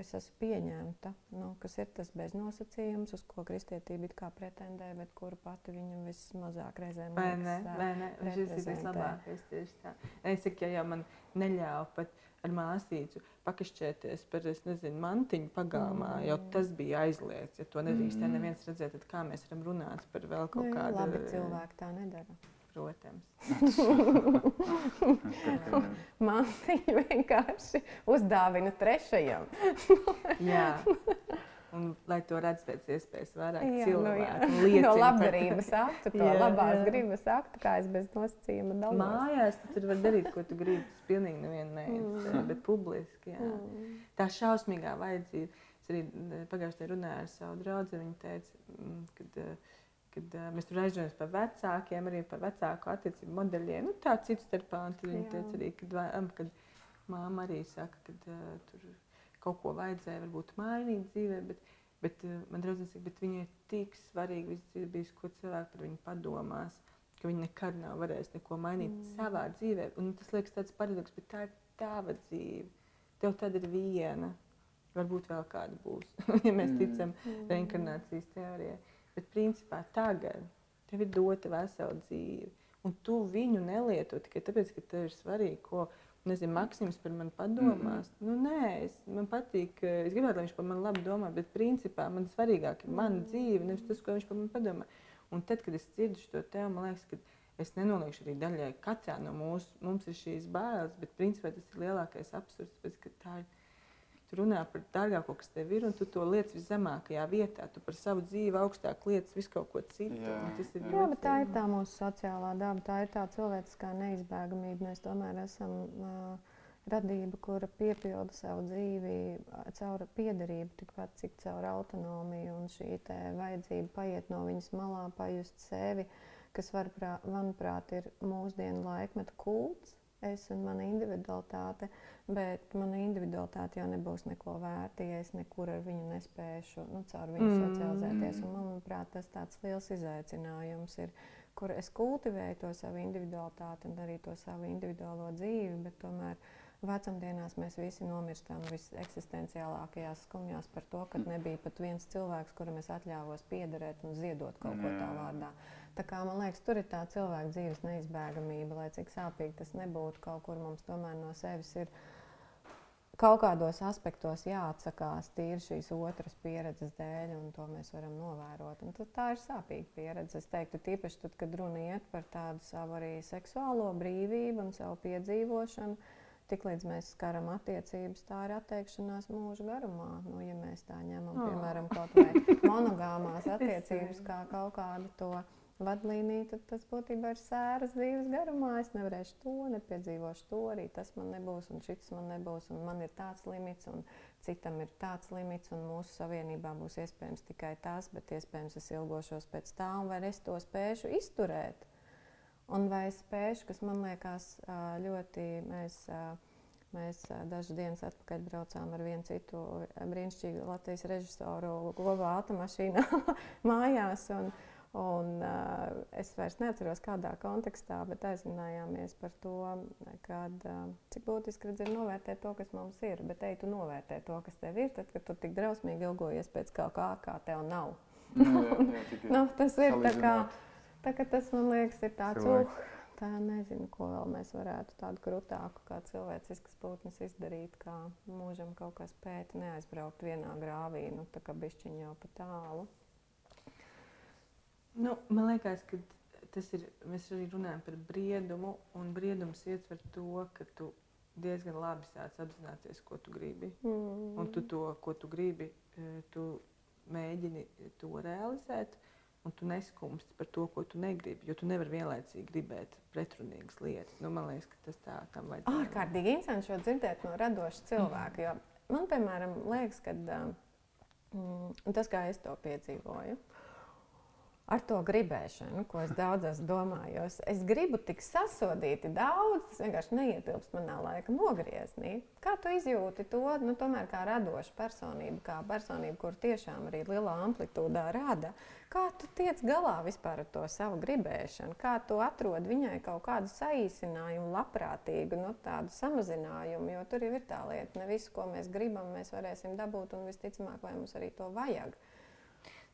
es esmu pieņemta, nu, kas ir tas beznosacījums, uz ko kristietība it kā pretendē, bet kuru pati viņam vismazāk reizēm Vai ne? Vai ne? Šis ir vislabākais tieši tā. Es saku, ja jau man neļāva pat ar māsīcu pakašķēties par, es nezinu, mantiņu pagalmā, mm. jo tas bija aizliegts. Ja to nedrīkstēja mm. neviens redzēt, tad kā mēs varam runāt par vēl kaut Nu, kādu labi, cilvēki tā nedara. Protams. Viņa vienkārši uzdāvina trešajam. Jā. Un, lai to redz pēc iespējas vairāk Jā, cilvēku. nu, liecina no labdarības aktu, to Jā, labās jā. gribas aktu, kā es bez nosacījuma dalos. Mājās tu tur var darīt, ko tu gribi. Tas pilnīgi nevienu neinteresē, Mm. bet publiski. Jā. Tā šausmīgā vajadzība. Es arī mm, pagājušajā runāju ar savu draugu. Viņa teica, mm, kad, eh, kad eh, mēs tur aizdomājamies par vecākiem, arī par vecāku attiecību modeļiem. Nu, tā citu starpā. Viņa Jā. teica arī, kad, kad māma arī saka, ka uh, tur kaut ko vajadzēja varbūt mainīt dzīvē. Bet, bet uh, man draudzene saka, bet viņai ir tik svarīgi viss dzīve bijis, ko cilvēki par viņu padomās. Ka viņi nekad nav varējuši neko mainīt mm. savā dzīvē. Un tas liekas tāds paradoks, bet tā ir tava dzīve. Tev tad ir viena. Varbūt vēl kāda būs, ja mēs ticam mm. reinkarnācijas teorijai. Bet principā tagad tev ir dota vesela dzīve. Un tu viņu nelieto tikai tāpēc, ka tev ir svarīgi, ko nezinu, Maksims par mani padomās. Mm. Nu, nē, es, man patīk, es gribētu, lai viņš par mani labi domā, bet principā man svarīgāk ir mana dzīve, nevis tas, ko viņš par mani padomā. Un tad, kad es dzirdu šo tevu, man liekas, ka es nenoliekšu arī daļai. Katrā no mūsu, mums ir šīs bailes, bet principā tas ir lielākais absurds, tāpēc, ka tā ir runā par dārgāko, kas tev ir, un tu to liec viszemākajā vietā. Tu par savu dzīvi augstāk liec visu kaut ko citu. Jā, un Tas ir jā. Bet tā ir tā mūsu sociālā daba, tā ir tā cilvēciskā neizbēgamība. Mēs tomēr esam uh, radība, kura piepilda savu dzīvi caur piederību, tikpat cik caur autonomiju un šī vajadzība paiet no viņas malā, pajust sevi, kas, varprā, manuprāt, ir mūsdienu laikmeta kults. Es un mana individualitāte, bet mana individualitāte jau nebūs neko vērta, ja es nekur ar viņu nespēšu, nu, caur viņu Mm. socializēties. Un, manuprāt, tas tāds liels izaicinājums ir, kur es kultivēju to savu individualitāti un arī to savu individuālo dzīvi, bet tomēr vecumdienās mēs visi nomirstam viseksistenciālākajās skumjās par to, ka nebija pat viens cilvēks, kuram es atļāvos piederēt un ziedot kaut ko tā vārdā. Tā kā, man liekas, tur ir tā cilvēka dzīves neizbēgamība, lai cik sāpīgi tas nebūtu, kaut kur mums tomēr no sevis ir kaut kādos aspektos jāatsakās tīri šīs otras pieredzes dēļ, un to mēs varam novērot. Tā ir sāpīga pieredze. Es teiktu, tīpaši tad, kad runa iet par tādu savu arī seksuālo brīvību un savu piedzīvošanu. Tiklīdz mēs skaram attiecības, tā ir atteikšanās mūža garumā. Nu, ja mēs tā ņemam, Oh. piemēram, kaut vai monogāmās attiecības, kā kaut kādu to vadlīnija, tad tas būtībā ir sēras dzīves garumā. Es nevarēšu to, nepiedzīvošu to, arī tas man nebūs, un šis man nebūs, un man ir tāds limits, un citam ir tāds limits, un mūsu savienībā būs iespējams tikai tas, bet iespējams es ilgošos pēc tā, un vai es to spēšu izturēt. Un vai es spēšu, kas man liekas ļoti, mēs, mēs dažas dienas atpakaļ braucām ar vienu citu brīnišķīgu Latvijas režisoru Govā automašīnā mājās. Un, Un, uh, es vairs neatceros, kādā kontekstā, bet aizminājāmies par to, kad, uh, cik būtiski ir novērtēt to, kas mums ir. Bet ej, tu novērtē to, kas tev ir, tad, kad tu tik drausmīgi ilgojies pēc kaut kā, kā tev nav. Nu, jā, jā, nu, tas ir tā kā, tā kā tas man liekas, ir tāds, uh, tā nezinu, ko vēl mēs varētu tādu krūtāku kā cilvēciskas putnas izdarīt, kā mūžam kaut kas pēt, neaizbraukt vienā grāvī, nu tā kā bišķiņ jau pa tālu. Nu, man liekas, ka tas ir. Mēs arī runājam par briedumu, un briedums ietver to, ka tu diezgan labi sāc apzināties, ko tu gribi. Mm. Un tu to, ko tu gribi, eh, tu mēģini to realizēt. Un tu neskumsti par to, ko tu negribi. Jo tu nevari vienlaicīgi gribēt pretrunīgas lietas. Nu, man liekas, ka tas tā tam vajag. Ārkārtīgi interesanti šo dzirdēt no radoša cilvēka. Mm. Man, piemēram, liekas, ka mm, tas, kā es to piedzīvoju, uh, ar to gribēšanu, ko es daudz esmu domājis. Es gribu tik sasodīti daudz, tas vienkārši neietilpst manā laika nogriezienī. Kā tu izjūti to, nu, kā radoša personība, kā personība, kur tiešām arī lielā amplitūdā rada? Kā tu tiec galā vispār ar to savu gribēšanu? Kā tu atrod viņai kaut kādu saīsinājumu, labprātīgu, nu, tādu samazinājumu? Jo tur jau ir tā lieta, ne visu, ko mēs gribam, mēs varēsim dabūt, un visticamāk, vai mums arī to vajag.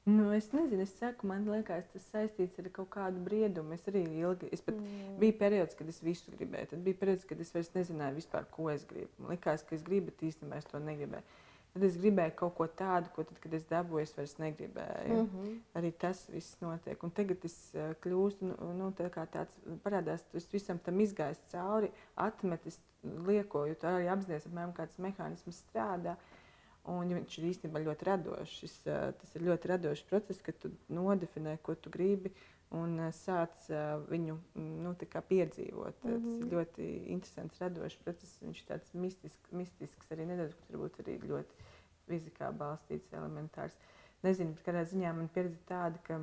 Nu, es nezinu, es saku, man liekas, tas saistīts ar kaut kādu briedumu. Es arī ilgi, es pat mm. biju periods, kad es visu gribēju. Tad bija periods, kad es vairs nezināju, vispār, ko es gribu. Man liekas, ka es gribu, bet īstenībā es to negribēju. Tad es gribēju kaut ko tādu, ko tad, kad es dabūju, es vairs negribēju. Mm -hmm. Arī tas viss notiek. Un tagad es uh, kļūstu, nu, nu tā kā tāds parādās, tas visam tam izgājis cauri, atmetis, liekoju, tā arī apzināties, apmēram kāds mehānisms strādā. Uh, Un viņš ir īstenībā ļoti radošs. Tas ir ļoti radošs process, kad tu nodefinē, ko tu gribi un sāc viņu nu, piedzīvot. Mm -hmm. Tas ir mhm. ļoti interesants, radošs process. Viņš ir tāds mistisks, mistisks arī nedaudz, varbūt arī ļoti fizikā balstīts, elementārs. Nezinu, kādā ziņā man pieredze tāda, ka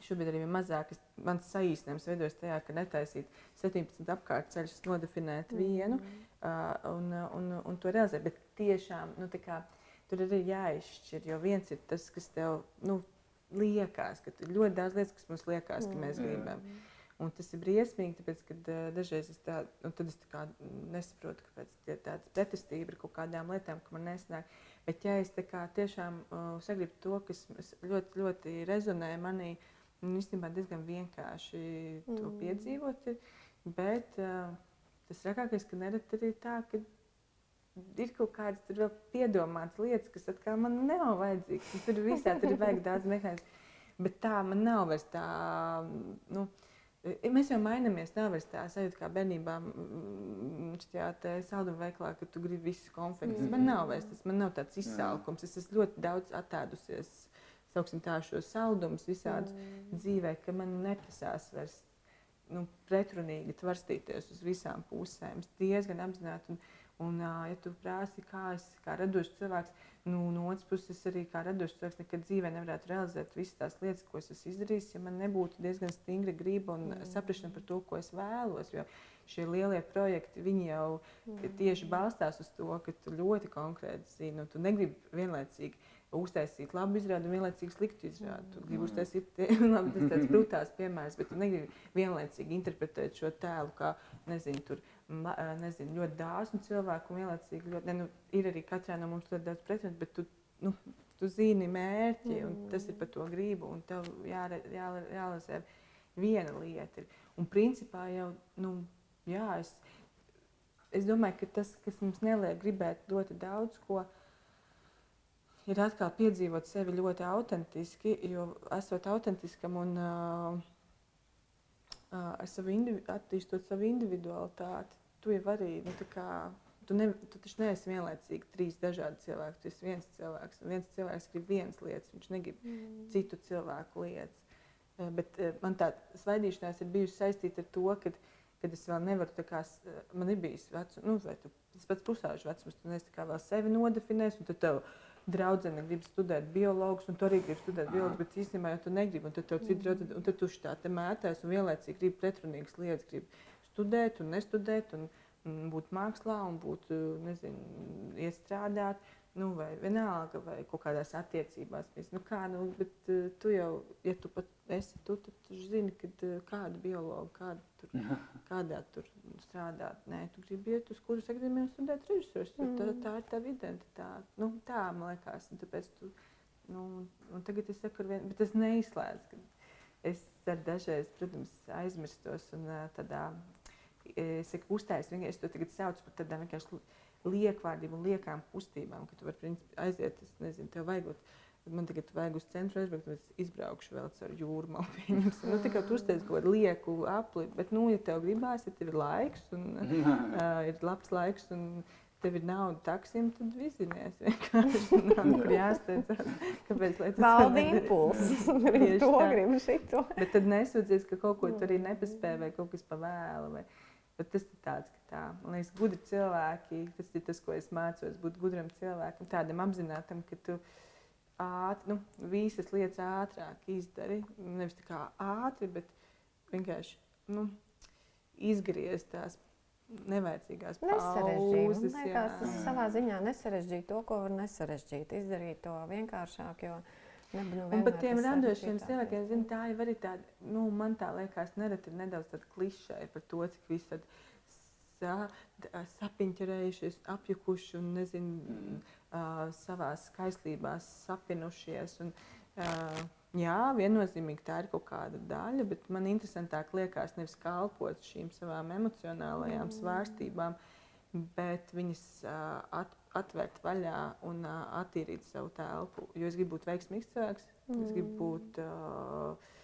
šobrīd arī mazāk, mans saīsinājums veidojas tajā, ka netaisīt 17 apkārtceļus, nodefinēt vienu. Mm -hmm uh, un, un, un to realizēt. Bet tiešām nu, kā, tur ir jāizšķir. Jo viens ir tas, kas tev nu, liekas, ka ir ļoti daudz lietas, kas mums liekas, ka mēs mm. gribam. Un tas ir briesmīgi, tāpēc, ka uh, dažreiz es, tā, nu, es tā nesaprotu, kāpēc tāda pretestība ir kaut kādām lietām, ka man nesnāk. Bet, ja es tiešām uh, sagribu to, kas ļoti, ļoti rezonē manī, un īstenībā diezgan vienkārši to mm. piedzīvot, bet uh, tas trakākais, ka nereti arī tā, ka ir kaut kādas vēl piedomātas lietas, kas atkal man nav vajadzīgas. Tur visā tur ir vajag daudz mehānismu. Bet tā man nav vairs tā. Nu, Mēs jau mainamies. Nav vairs tā sajūta, kā bērnībā salduma veikalā, ka tu gribi visus konfektus. Mm. Man nav vairs tas, man nav tāds izsalkums. Es esmu ļoti daudz attēdusies, sauksim tā, šo saldumus visādi mm. dzīvē, ka man neprasās vairs nu, pretrunīgi tvarstīties uz visām pusēm. Es diezgan apzināti. Un, un, ja tu prasi, kā es kā radošs cilvēks, nu, no otras puses, arī kā radošs cilvēks, nekad dzīvē nevarētu realizēt visas tās lietas, ko es esmu izdarījis, ja man nebūtu diezgan stingra griba un mm. saprāšana par to, ko es vēlos. Jo šie lielie projekti, viņi jau mm. tieši balstās uz to, ka tu ļoti konkrēti zini, un tu negribi vienlaicīgi uztaisīt labu izrādi un vienlaicīgi sliktu izrādi. Tu gribi uztaisīt, labi, tas tāds brutāls piemērs, bet tu negribi vienlaicīgi interpretēt šo tēlu kā, nezinu, tur, nezinu, ļoti dāsnu cilvēku un vienlaicīgi ļoti, ne, nu, ir arī katrā no mums ļoti daudz pretrunu, bet tu, nu, tu zini mērķi un tas ir par to gribu un tev jāre, jā, jārealizē viena lieta. Ir. Un principā jau, nu, jā, es, es domāju, ka tas, kas mums neliek gribēt ļoti daudz ko, ir atkal piedzīvot sevi ļoti autentiski, jo esot autentiskam un uh, uh, savu indivi, attīstot savu individualitāti, tu jau arī, nu, kā, tu, ne, tu taču neesi vienlaicīgi trīs dažādi cilvēki, tu esi viens cilvēks, un viens cilvēks grib vienas lietas, viņš negrib mm. citu cilvēku lietas. Bet man tā svaidīšanās ir bijusi saistīta ar to, ka, kad es vēl nevaru, kā, man ir bijis vecums, nu, vai tu, tas pats pusauģis vecums, tu neesi vēl sevi nodefinējis, un tad tev draudzene grib studēt biologus, un tu arī gribi studēt biologus, bet īstenībā jau tu negribi, un tad tev citi draudzene, un tad tu tā te mētēs, un vienlaicīgi gribi pretrunīgas lietas, gribi studēt un nestudēt, un, un būt mākslā, un būt, nezinu, iestrādāt nu, vai vienalga, vai kaut kādās attiecībās. Nu, kā, nu, bet, uh, tu jau, ja tu pat esi tu, tad tu zini, kad, uh, kāda biologa, kāda tur, kādā tur strādāt. Nē, tu gribi iet uz kursu akadēmiju un studēt režisorus. Mm. Tā, tā ir tava identitāte. Nu, tā man liekas. Tāpēc tu, nu, tagad es saku, vien, bet es neizslēdzu. Es ar dažreiz, protams, aizmirstos un uh, tādā, es saku, uztaisīju, es to tagad saucu par tādām vienkārši liekvārdību un liekām kustībām, ka tu vari aiziet, es nezinu, tev vajagot. Man tagad vajag uz centru aizbraukt, tad es izbraukšu vēl caur jūru. Nu, tikai tu uztaisīji kaut kādu lieku apli, bet, nu, ja tev gribās, ja tev ir laiks un uh, ir labs laiks un tev ir nauda taksim, tad vizinies. Vienkārši nav kur jāsteidzas. Kāpēc? Lai tas Valdi impuls. Gribu to, gribu šito. Bet tad nesūdzies, ka kaut ko tur arī nepaspēja vai kaut kas pa vēlu. Vai... Bet tas ir tāds, ka tā, man liekas, gudri cilvēki, tas ir tas, ko es mācos, būt gudram cilvēkam, tādam apzinātam, ka tu ātri, nu, visas lietas ātrāk izdari. Nevis tā kā ātri, bet vienkārši nu, izgriezt tās nevajadzīgās pauzes. Tas savā ziņā nesarežģīt to, ko var nesarežģīt, izdarīt to vienkāršāk. Jo, Nu, un par tiem radošiem cilvēkiem, zin, tā jau arī tāda, nu, man tā liekas, nereti ir nedaudz tāda klišai par to, cik viss tad sa, sapiņķerējušies, apjukuši un, nezinu, mm. uh, savās skaistībās sapinušies. Un, uh, jā, viennozīmīgi tā ir kaut kāda daļa, bet man interesantāk liekas nevis kalpot šīm savām emocionālajām mm. svārstībām, bet viņas uh, at, atvērt vaļā un uh, attīrīt savu telpu. Jo es gribu būt veiksmīgs cilvēks, mm. es gribu būt uh,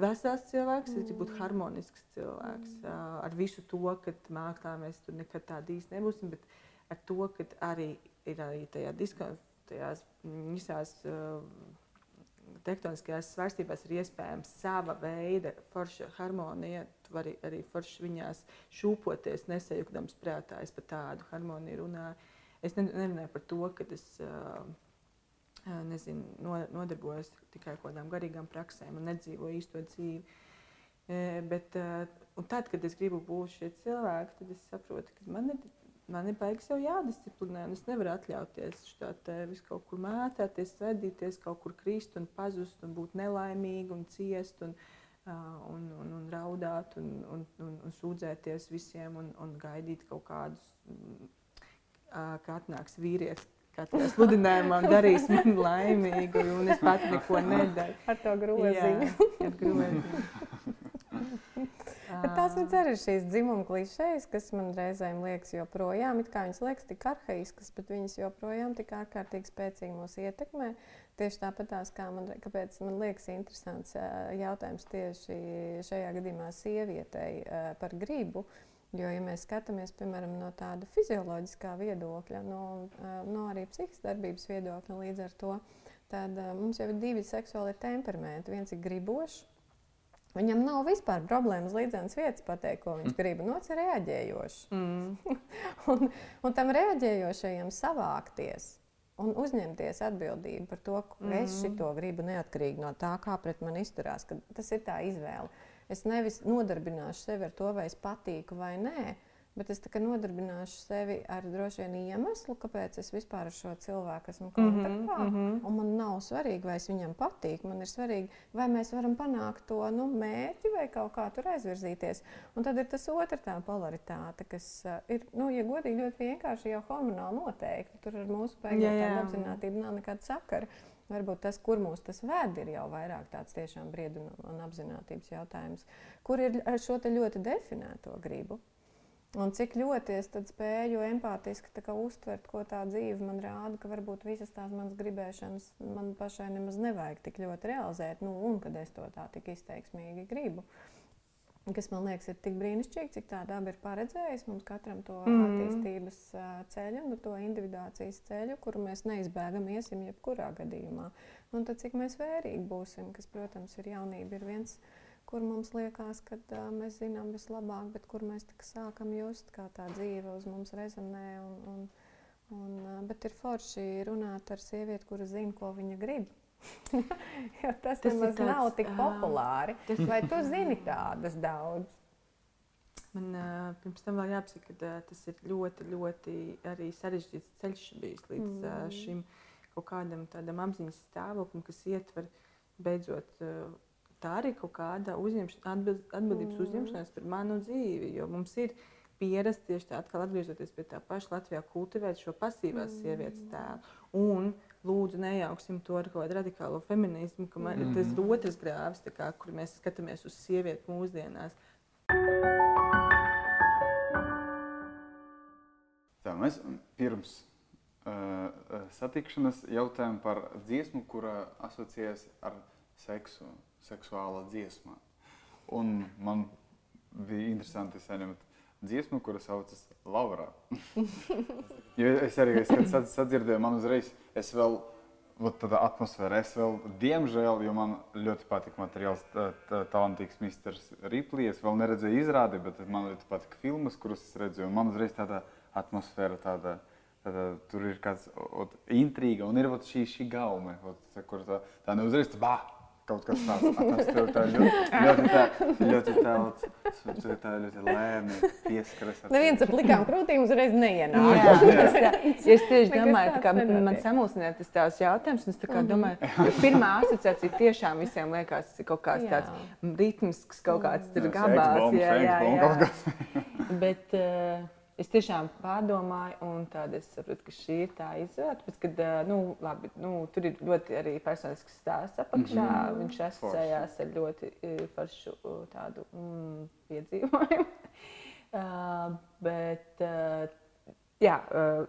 vesels cilvēks, mm. es gribu būt harmonisks cilvēks. Mm. Uh, ar visu to, ka mākslā mēs tur nekad tādi īsti nebūsim, bet ar to, ka arī ir arī tajā diskā, tajās visās. Uh, tektoniskajās svārstībās ir iespējams sava veida forša harmonija. Tu vari arī forši viņās šūpoties, nesajukdams prātā. Es par tādu harmoniju runāju. Es nerunāju par to, ka es nezinu, nodarbojos tikai ar kaut kādām garīgām praksēm un nedzīvoju īsto dzīvi. Bet tad, kad es gribu būt šie cilvēki, tad es saprotu, ka man ir, man ir baigi sev jādisciplinē. Es nevaru atļauties šādi visu kaut kur mētāties, sēdīties, kaut kur krist un pazust un būt nelaimīgi un ciest. Un, un, un, un raudāt, un, un, un, un sūdzēties visiem, un, un gaidīt kaut kādus ka atnāks vīrietis. Katrā sludinājumā darīs mani laimīgu, un es pat neko nedaru. Ar to groziņu. Jā, ar groziņu. Bet tās ir arī šīs dzimuma klišejas, kas man reizēm liekas, joprojām viņas liekas tik arhaiskas, bet viņas joprojām tik ārkārtīgi spēcīgi mūs ietekmē. Tieši tāpat kā man, man liekas, interesants jautājums tieši šajā gadījumā sievietei par gribu. Uh, Jo, ja mēs skatāmies piemēram no tāda fizioloģiskā viedokļa, no, no arī psihiskās darbības viedokļa, līdz ar to tad, mums jau ir divi seksuāli temperamenti. Viens ir gribošs, viņam nav vispār problēmas līdzenas vietas pateikt, ko viņš mm. grib. No otrs ir reaģējošs. Mm. un, un tam reaģējošajam savākties. Un uzņemties atbildību par to, ka mm. es šo gribu neatkarīgi no tā, kā pret mani izturās. Tas ir tā izvēle. Es nevis nodarbināšu sevi ar to, vai es patīku vai nē, bet es nodarbināšu sevi ar droši vien iemeslu, kāpēc es vispār ar šo cilvēku esmu kontaktā. Mm -hmm. Un man nav svarīgi, vai es viņam patīku. Man ir svarīgi, vai mēs varam panākt to nu, mērķi vai kaut kā tur aizvirzīties. Un tad ir tas otra tā polaritāte, kas uh, ir, nu, ja godīgi, ļoti vienkārši jau hormonāli noteikti. Tur ar mūsu pēdējo apziņotību nav nekāda sakara. Varbūt tas, kur mūs tas ved, ir jau vairāk tāds tiešām brieduma un apziņotības jautājums, kur ir ar šo ļoti definēto gribu. Un cik ļoti es spēju empātiski uztvert, ko tā dzīve man rāda, ka varbūt visas tās manas gribēšanas man pašai nemaz nevajag tik ļoti realizēt, nu, un kad es to tā tik izteiksmīgi gribu. Kas man liekas, ir tik brīnišķīgi, cik tā daba ir paredzējusi mums katram to Mm. attīstības ceļu, nu, to individuācijas ceļu, kuru mēs neizbēgam, iesim jebkurā gadījumā. Un tad, cik mēs vērīgi būsim, kas, protams, ir jaunība, ir viens, kur mums liekas, ka uh, mēs zinām vislabāk, bet kur mēs sākam just, kā tā dzīve uz mums rezonē. Un, un, un, bet ir forši runāt ar sievieti, kura zina, ko viņa grib. jo tas, Tas nemaz tāds, nav tik populāri. tas- Vai tu zini tādas daudz? Man uh, pirms tam vēl jāapsaka, ka uh, tas ir ļoti, ļoti arī sarežģīts ceļš bijis līdz mm. uh, šim kaut kādam tādam apziņas stāvoklim, kas ietver beidzot. Uh, Tā arī kaut kāda uzņemš, atbild, atbildības mm. uzņemšanās par manu dzīvi. Jo mums ir pieredze tieši tā, atkal atgriežoties pie tā paša Latvijā, kultivēt šo pasīvās mm. sievietes tēlu. Un lūdzu, nejauksim to ar kaut kādu radikālo feminismu, ka man, mm. tas ir otrs grāvs, kā, kur mēs skatāmies uz sievieti mūsdienās. Tā, mēs pirms uh, satikšanās jautājām par dziesmu, kura asociējas ar seksu, seksuāla dziesma. Un man bija interesanti saņemt dziesmu, kura saucas Laura. jo es arī, es, kad sad- sadzirdēju, man uzreiz, es vēl, vot tāda atmosfēra, es vēl, diemžēl, jo man ļoti patika materiāls, tā- tā- talantīgs Misters Ripley, es vēl neredzēju izrādi, bet man ļoti patika filmas, kuras es redzēju, man uzreiz tāda atmosfēra, tāda, tāda tur ir kāds ot, intriga, un ir ot, šī, šī gaume, ot, kur tā, tā neuzreiz, tā, bah, kaut kas tāds, tev tā ļoti, ļoti tā, ļoti tā, ot, tur tā ļoti lēni pieskaras. ar Neviens ar plikām krūtīm uzreiz neienāk. Jā, tā. Ja es tieši domāju, tāds ka man samulsināja tas tās jautājums, un es tā kā domāju, ka pirmā asociācija tiešām visiem liekas kaut kāds Jā. tāds ritmisks, kaut kāds tur Jā, gabals. Jā, jā, jā. Bet uh, es tiešām pārdomāju, un tāda es saprotu, ka šī ir tā izvēle. Tāpēc, kad, uh, nu, labi, nu, tur ir ļoti arī personisks stāsts apakšā. Mm -hmm. Viņš asociējās ar ļoti eh, foršu tādu mm, piedzīvojumu. uh, bet, uh, Jā,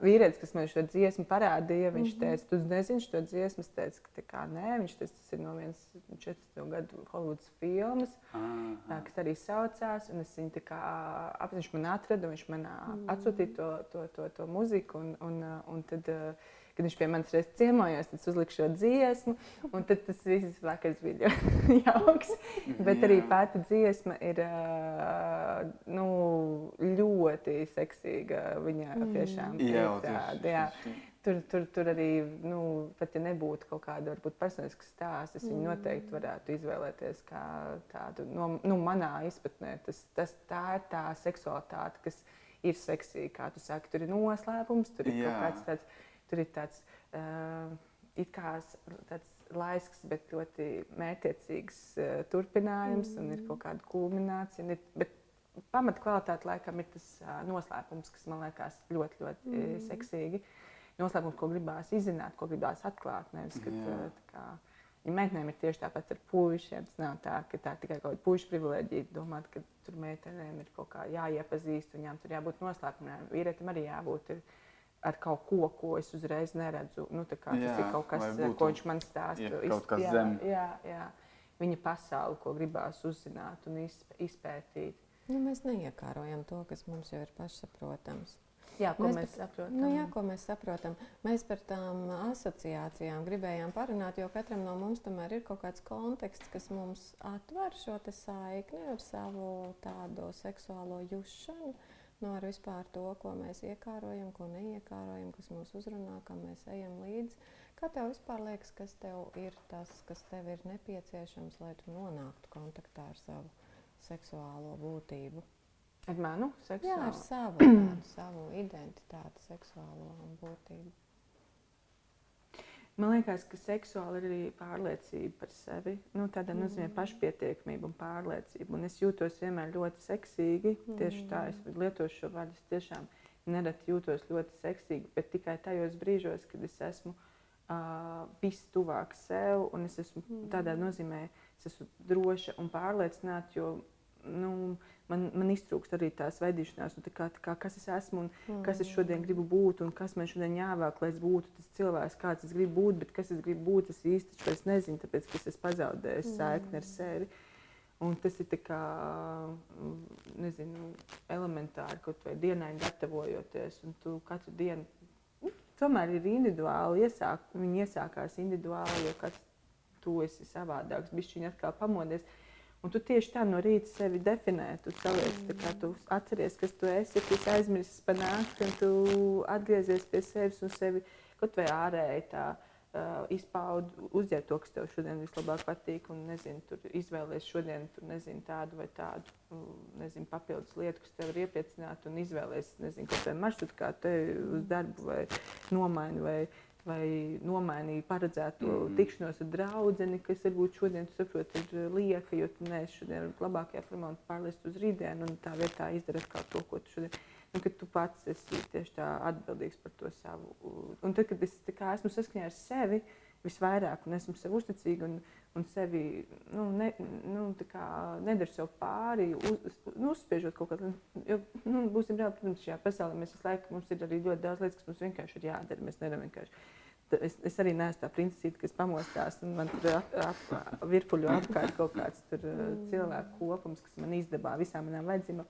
vīrietis, kas man šo dziesmu parādīja, viņš Mhm. teica, tu nezini šo dziesmu. Es teicu, ka kā nē, viņš teica, tas ir no vienas 40 gadu Hollywoods filmas. Ah, Tā, kas arī saucās, un es viņu tā kā ap- viņš man mm. atsūtīja to, to, to, to muziku. Un, un, un tad, kad viņš pie manis reiz ciemojās, tad uzliku šo dziesmu, un tad tas viss vakars bija ļoti jauks. Bet arī pati dziesma ir nu, ļoti seksīga. Viņa tiešām ir Jā, tāda. Tur, tur, tur arī, nu, pat ja nebūtu kaut kāda varbūt, personiska stāsta, es viņu noteikti varētu izvēlēties kā tādu, no, nu, manā izpratnē. Tas, tas, tā ir tā seksualitāte, kas ir seksīga. Kā tu saki, tur ir noslēpums, tur ir Jā. kaut kāds tāds, tur ir tāds. Uh, kā tāds laisks, bet ļoti mērķiecīgs uh, turpinājums, mm. un ir kaut kāda kulminācija. un Ir, bet pamat kvalitāte laikam ir tas uh, noslēpums, kas man liekas ļoti, ļoti mm. seksīgi. Noslēpums, ko gribās izzināt, ko gribās atklāt. Nevis, kad, uh, kā, Ja meitenēm ir tieši tāpat ar puišiem. Tas nav tā, ka tā tikai kaut kāda puikas privilēģija. Domāt, ka tur meitenēm ir kaut kā jāiepazīst, viņām tur jābūt noslēpumiem. Vīrietim arī jābūt ir ar kaut ko, ko es uzreiz neredzu. Nu, tā kā tas Jā, ir kaut kas, būtu, ko viņš man stāsta. jā, Iz- kaut kas jā, zem. Jā, jā. Viņa pasaule, ko gribās uzzināt un izp- izpētīt. Nu, mēs neiekārojam to, kas mums jau ir pašsaprotams. Jā, ko Mēs mēs, saprotam. Nu, jā, ko mēs saprotam. Mēs par tām asociācijām gribējām parunāt, jo katram no mums tomēr ir kaut kāds konteksts, kas mums atver šo te saikni ar savu tādu seksuālo jušanu. No ar vispār to, ko mēs iekārojam, ko neiekārojam, kas mūs uzrunā, kam mēs ejam līdzi. Kā tev vispār liekas, kas tev ir tas, kas tev ir nepieciešams, lai tu nonāktu kontaktā ar savu seksuālo būtību? Ar manu Jā, seksuālu. ar savu, tādu, savu identitāti, seksuālo būtību. Man liekas, ka seksuāli ir arī pārliecība par sevi. Nu, tādā mm. nozīmē pašpietiekamība un pārliecība. Un es jūtos vienmēr ļoti seksīgi. Mm. Tieši tā, es lietošu šo vārdu. Es tiešām nereti jūtos ļoti seksīgi, bet tikai tajos brīžos, kad es esmu uh, vistuvāk sev un es esmu mm. tādā nozīmē, es esmu droša un pārliecināta. Jo, Nu, man, man iztrūkst arī tās veidīšanās, nu, tā kā, tā kā, kas es esmu un mm. kas es šodien gribu būt, un kas man šodien jāvēl, lai es būtu tas cilvēks, kāds es gribu būt. Bet kas es gribu būt, es īsti vairs nezinu, tāpēc ka es esmu pazaudējis mm. saikni ar sevi. Un tas ir kā, mm, nezinu, elementāri, kaut vai dienai gatavojoties. Un tu katru dienu nu, tomēr ir individuāli. Iesāk, viņi iesākās individuāli, jo katrs tu esi savādāks, bišķiņi atkal pamodies. Un tu tieši tā no rīta sevi definē. Tu saliec, kā tu atceries, kas tu esi, tu esi aizmirsis panākt, un tu atgriezies pie sevis un sevi kaut vai ārēji tā uh, izpaudi, uzģēr to, kas tev šodien vislabāk patīk, un nezinu, tur izvēlēties šodien tur, nezinu, tādu vai tādu nezinu, papildus lietu, kas tev ir iepriecināta, un izvēlēties, nezinu, kaut kādu maršrutu, kā te uz darbu vai nomaini. Vai, vai nomainīja paredzēto mm. tikšanos ar draugu, kas varbūt šodien saprot, ir lieka, jo tu neesi šodien labākajā formā un pārliest uz rītdienu, un tā vietā izdara to, ko tu šodien un ka tu pats esi tieši tā atbildīgs par to savu. Un tad, kad es esmu saskaņā ar sevi visvairāk, un esmu sev uzticīga un, un sevi nu, ne, nu, nedaru sev pāri, uz, nu, uzspiežot kaut kādu. Nu, būsim reāli, protams, šajā pasaulē mēs visu laiku mums ir arī ļoti daudz lietas, kas mums vienkārši ir jādara. Mēs nevaram vienkārši. Es, es arī neesmu tā princesīte, kas pamostās un man tur ap, ap, virpuļo apkārt kaut kāds tur, cilvēku kopums, kas man izdabā visām manām vajadzībām.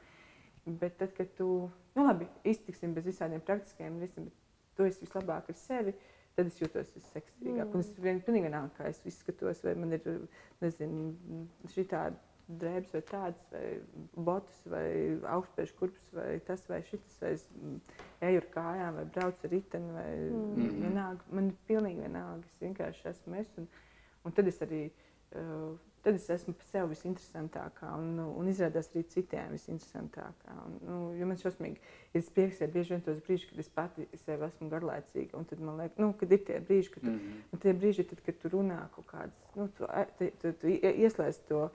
Bet tad, kad tu, nu labi, iztiksim bez visādiem praktiskiem riskiem, bet tu esi vislabāk ar sevi, tad es jūtos visseksīgāk. Mm. Un es vienkārši vienalga, kā es izskatos, vai man ir, šī tāda drēbes vai tādas, vai botus, vai augstspēļu kurpes, vai tas, vai šis, vai es eju ar kājām, vai braucu ar riteni, vai mm. vienalga. Man ir pilnīgi vienalga, es vienkārši esmu es. Un, un tad es arī uh, tad es esmu sevi visinteresantākā un, nu, un izrādās arī citiem visinteresantākā. Un, nu, jo man šausmīgi ir pieksē bieži vien tos brīžus, kad es pati sev esmu garlaicīga. Un tad man liekas, nu, kad ir tie brīži, kad, tu, mm -hmm. tie brīži, tad, kad tu runā kaut kādas, nu, tu, tu, tu, tu ieslēdz to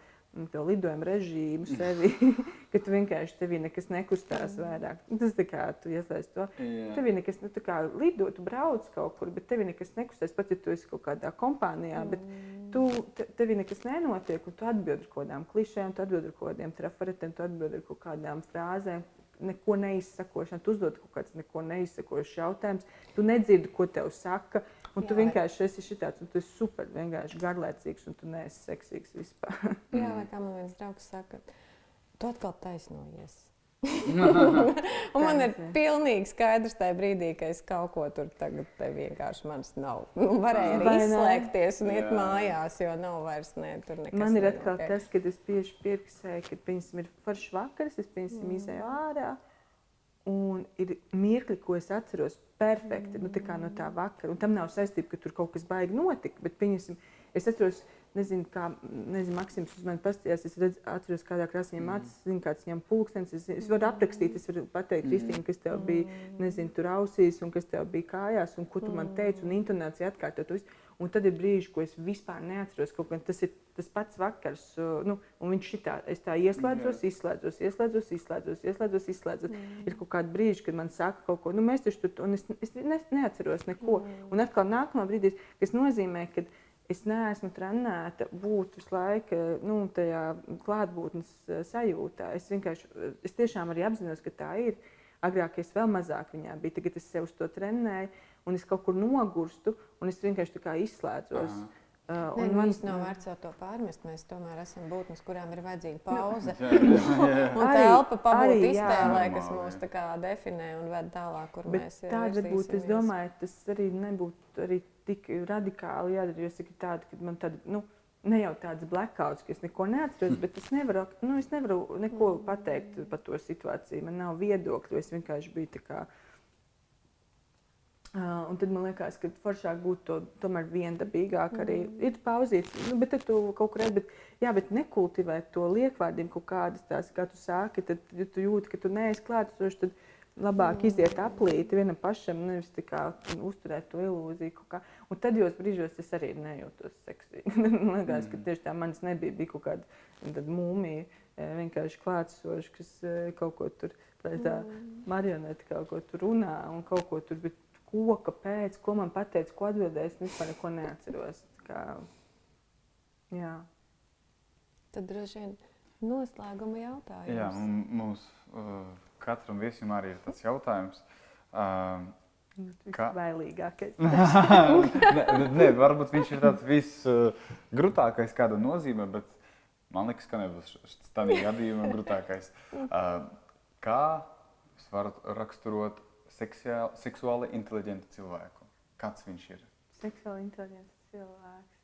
to lidojumu režīmu sevi, ka tu vienkārši tevī nekas nekustās vairāk. Tas tā kā tu iesaistīji to. Yeah. Tevī nekas, nu, tā kā lido, tu brauc kaut kur, bet tevī nekas nekustās, pat ja tu esi kaut kādā kompānijā, bet tu, te, tevī nekas nenotiek, un tu atbildi ar kaut kādām klišēm, tu atbildi ar kaut kādiem trafaretiem, tu atbildi ar kaut kādām frāzēm. Neko neizsakošana, tu uzdod kaut kāds neko neizsakošs jautājums, tu nedzirdi, ko tev saka. Un tu jā, vienkārši esi šitāds, un tu esi super, vienkārši garlaicīgs, un tu neesi seksīgs vispār. jā, vai kā man viens draugs saka, tu atkal taisnojies. Un man ir pilnīgi skaidrs, tajā brīdī, ka es kaut ko tur tagad vienkārši manis nav. Nu, varēju arī izslēgties un iet jā. mājās, jo nav vairs ne, tur nekas. Man ir atkal okay. tas, kad es tieši pierakstēju, kad, piemēram, ir foršs vakars, es, piemēram, mm. izēju ārā. Un ir mirkli, ko es atceros perfekti mm. nu, no tā vakara. Un tam nav saistība, ka tur kaut kas baigi notika. Bet, pieņasim, es atceros, nezinu, kā nezinu, Maksims uz mani pastījās. Es redz, atceros, kādā krāsā viņam acis, zinu, kāds viņam pulkstenis. Es, es varu aprakstīt, es varu pateikt, mm. Kristīna, kas tev bija, nezinu, tur ausīs un kas tev bija kājās un ko tu man teici. Un intonācija atkārtot. Un tad ir brīži, ko es vispār neatceros. Tas ir tas pats vakars, nu, un viņš šitā, es tā ieslēdzos, izslēdzos, ieslēdzos, izslēdzos, ieslēdzos, izslēdzos. Mm. Ir kaut kādi brīži, kad man saka kaut ko, nu, mēs taču tur, un es, es ne, neatceros neko. Mm. Un atkal nākamā brīdī, kas nozīmē, ka es neesmu trenēta būt visu laiku nu, tajā klātbūtnes sajūtā. Es vienkārši, es tiešām arī apzinos, ka tā ir. Agrāk es vēl mazāk viņā biju, tagad es sev uz to trenēju un es kaut kur nogurstu, un es vienkārši izslēdzos. Aha. Uh, Nē, man īstenībā nav vērts jau to pārmest. Mēs tomēr esam būtnes, kurām ir vajadzīga pauze. un telpa pabūt iztēlē, kas mūs definē un ved tālāk, kur Bet mēs esam. Tāda būtu, es domāju, tas arī nebūtu arī tik radikāli jādara. Jo es saku tādu, ka man tāda, nu, ne jau tāds blackouts, ka es neko neatceros, bet es nevaru, nu, es nevaru neko pateikt par to situāciju. Man nav viedokļu, es vienkārši biju tā kā Uh, un tad man liekas, ka foršāk būtu to tomēr viendabīgāk arī mm. ir pauzīts. Nu, bet tu kaut kur bet, jā, bet nekultivēt to liekvārdību kaut kādas tās, kā tu sāki, tad, ja tu jūti, ka tu neesi klātesošs, tad labāk mm. iziet aplīti vienam pašam, nevis tā kā uzturēt to ilūziju. Un tad jūs brīžos es arī nejūtos seksīgi. man liekas, mm. ka tieši tā manis nebija, bija kaut kāda mūmija vienkārši klātesoša, kas kaut ko tur, tā mm. marionete kaut ko tur runā un kaut ko tur. Bet, ko, kāpēc, ko man pateica, ko atbildēja. Es vispār neko neatceros. Kā, jā. Tad droši vien noslēguma jautājums. Jā, mums uh, katram viesim arī ir tas jautājums. Uh, Kā vēlīgākais? ne, ne, varbūt viņš ir tāds visgrūtākais, uh, kāda nozīme, bet Man liekas, ka nebūs tādā gadījumā grūtākais. Uh, kā jūs varat raksturot seksuāli, seksuāli inteliģentu cilvēku? Kāds viņš ir? Seksuāli inteliģents cilvēks.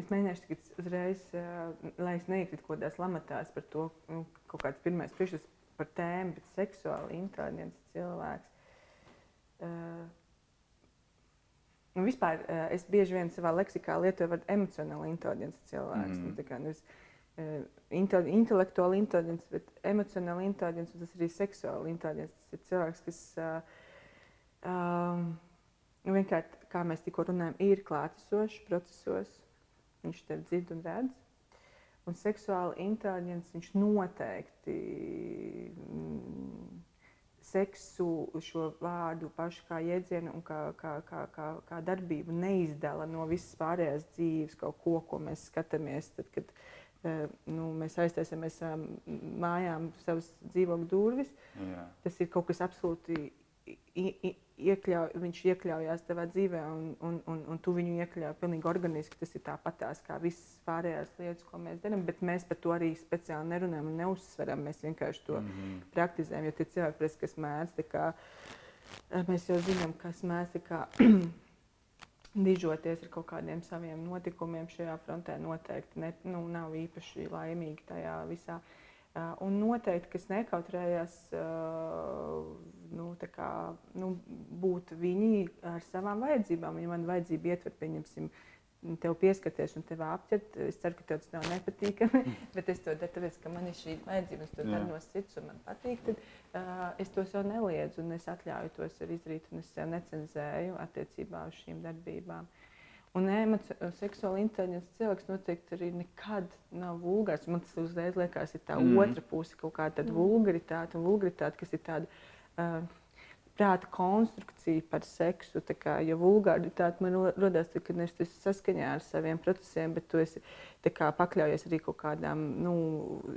Es mēģināšu tagad uzreiz, uh, lai es neiekritu kaut kādās lamatās par to, nu, kaut kāds pirmais priekšstats par tēmu, bet seksuāli inteliģents cilvēks. Uh, Nu, vispār uh, es bieži vien savā leksikā lietoju vārdu emocionāli inteliģents cilvēks. Mm. Nu, tā kā nevis uh, inte, intelektuāli inteliģents, bet emocionāli inteliģents, un tas arī seksuāli inteliģents. Tas ir cilvēks, kas uh, um, nu, vienkārši, kā mēs tikko runājam, ir klātesošs procesos. Viņš tev dzird un redz. Un seksuāli inteliģents viņš noteikti. Mm, seksu, šo vārdu pašu kā jēdzienu un kā, kā, kā, kā, kā darbību neizdala no visas pārējās dzīves, kaut ko, ko mēs skatāmies. Tad, kad uh, nu, mēs aiztaisāmies mājām, savas dzīvokļu durvis, Jā. tas ir kaut kas absolūti iekļauj, viņš iekļaujās tavā dzīvē, un, un, un, un tu viņu iekļauj pilnīgi organiski. Tas ir tāpatās kā visas pārējās lietas, ko mēs darām, bet mēs par to arī speciāli nerunājam un neuzsveram. Mēs vienkārši to mm -hmm. praktizējam, jo tie cilvēki, kas mēdz, kā, mēs jau zinām, kas mēdz dižoties ar kaut kādiem saviem notikumiem šajā frontē, noteikti ne, nu, nav īpaši laimīgi tajā visā. Uh, un noteikti, kas nekautrējās uh, nu, kā, nu, būt viņi ar savām vajadzībām. Ja man vajadzība ietver, pieņemsim, tev pieskarties un tevi apķert, es ceru, ka tev tas nav nepatīkami, bet es to daru, tāpēc, ka man ir šī vajadzība, es to daru no sirds un man patīk, tad uh, es to sev neliedzu un es atļauju tos izdarīt un es sev necenzēju attiecībā uz šīm darbībām. Un seksuāli inteliģents cilvēks noteikti arī nekad nav vulgārs. Man tas uzreiz liekas, ir tā mm. otra puse, kaut kāda mm. vulgaritāte, un vulgaritāte, kas ir tāda uh, prāta konstrukcija par seksu. Kā, ja vulgaritāte man tad, kad es esmu saskaņā ar saviem procesiem, bet tu esi kā, pakļaujies arī kaut kādām nu,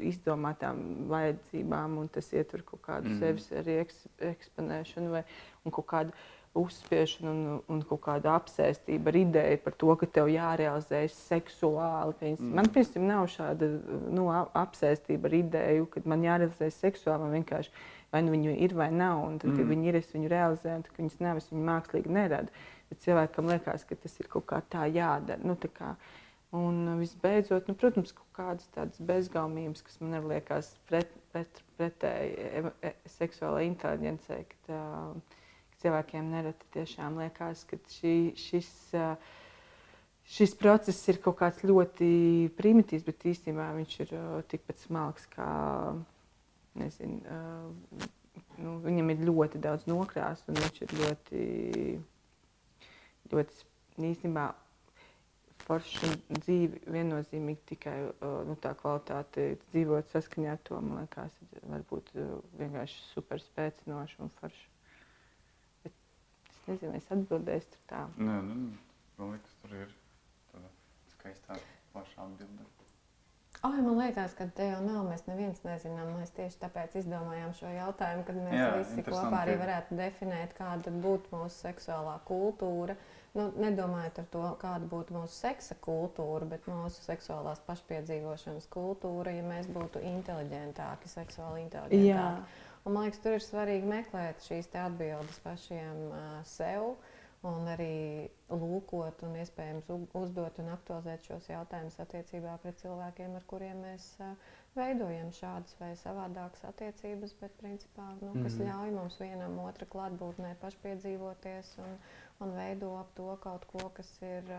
izdomātām vajadzībām, un tas ietver kaut kādu mm. sevis arī eks, eksponēšanu vai kaut kādu uzspiešana un, un kaut kāda apsēstība ar ideju par to, ka tev jārealizējas seksuāli. Mm. Man, piemēram, nav šāda nu, apsēstība ar ideju, ka man jārealizējas seksuāli. Man vienkārši vai nu viņi ir vai nav. Un tad, kad mm. viņi ir, es viņu realizēju, tad, viņas nav, es viņu mākslīgi neradu. Bet cilvēkam liekas, ka tas ir kaut kā tā jādara. Nu, tā kā, Un visbeidzot, nu, protams, kaut kādas tādas bezgaumības, kas man liekas pret, pret, pretēji e, e, seksuālai inteligencei. Kad, uh, cilvēkiem nereti tiešām liekas, ka šī, šis, šis process ir kaut kāds ļoti primitīvs, bet īstenībā viņš ir tikpat smalks kā, nezinu, nu, viņam ir ļoti daudz nokrās un viņš ir ļoti, ļoti īstenībā forša dzīve viennozīmīgi tikai nu, tā kvalitāte, dzīvot saskaņā ar to, man liekas, var būt vienkārši super spēcinoša un forša nezinu, es atbildēšu tur tā. Nē, nu, man liekas, tur ir tāda skaistā, plašā atbilde. Oh, man liekas, ka te jau nav. Mēs neviens nezinām. Mēs tieši tāpēc izdomājām šo jautājumu, kad mēs Jā, visi kopā arī varētu definēt, kāda būtu mūsu seksuālā kultūra. Nu, nedomājot par to, kāda būtu mūsu seksa kultūra, bet mūsu seksuālās pašpiedzīvošanas kultūra, ja mēs būtu inteliģentāki, seksuāli inteliģentāki. Jā. Un, man liekas, tur ir svarīgi meklēt šīs atbildes pašiem uh, sev. Un arī lūkot, un iespējams uzdot un aktualizēt šos jautājumus attiecībā pret cilvēkiem, ar kuriem mēs veidojam šādas vai savādākas attiecības, bet principā, nu, kas mm -hmm. ļauj mums vienam otru klātbūtnē pašpiedzīvoties un, un veido ap to kaut ko, kas ir.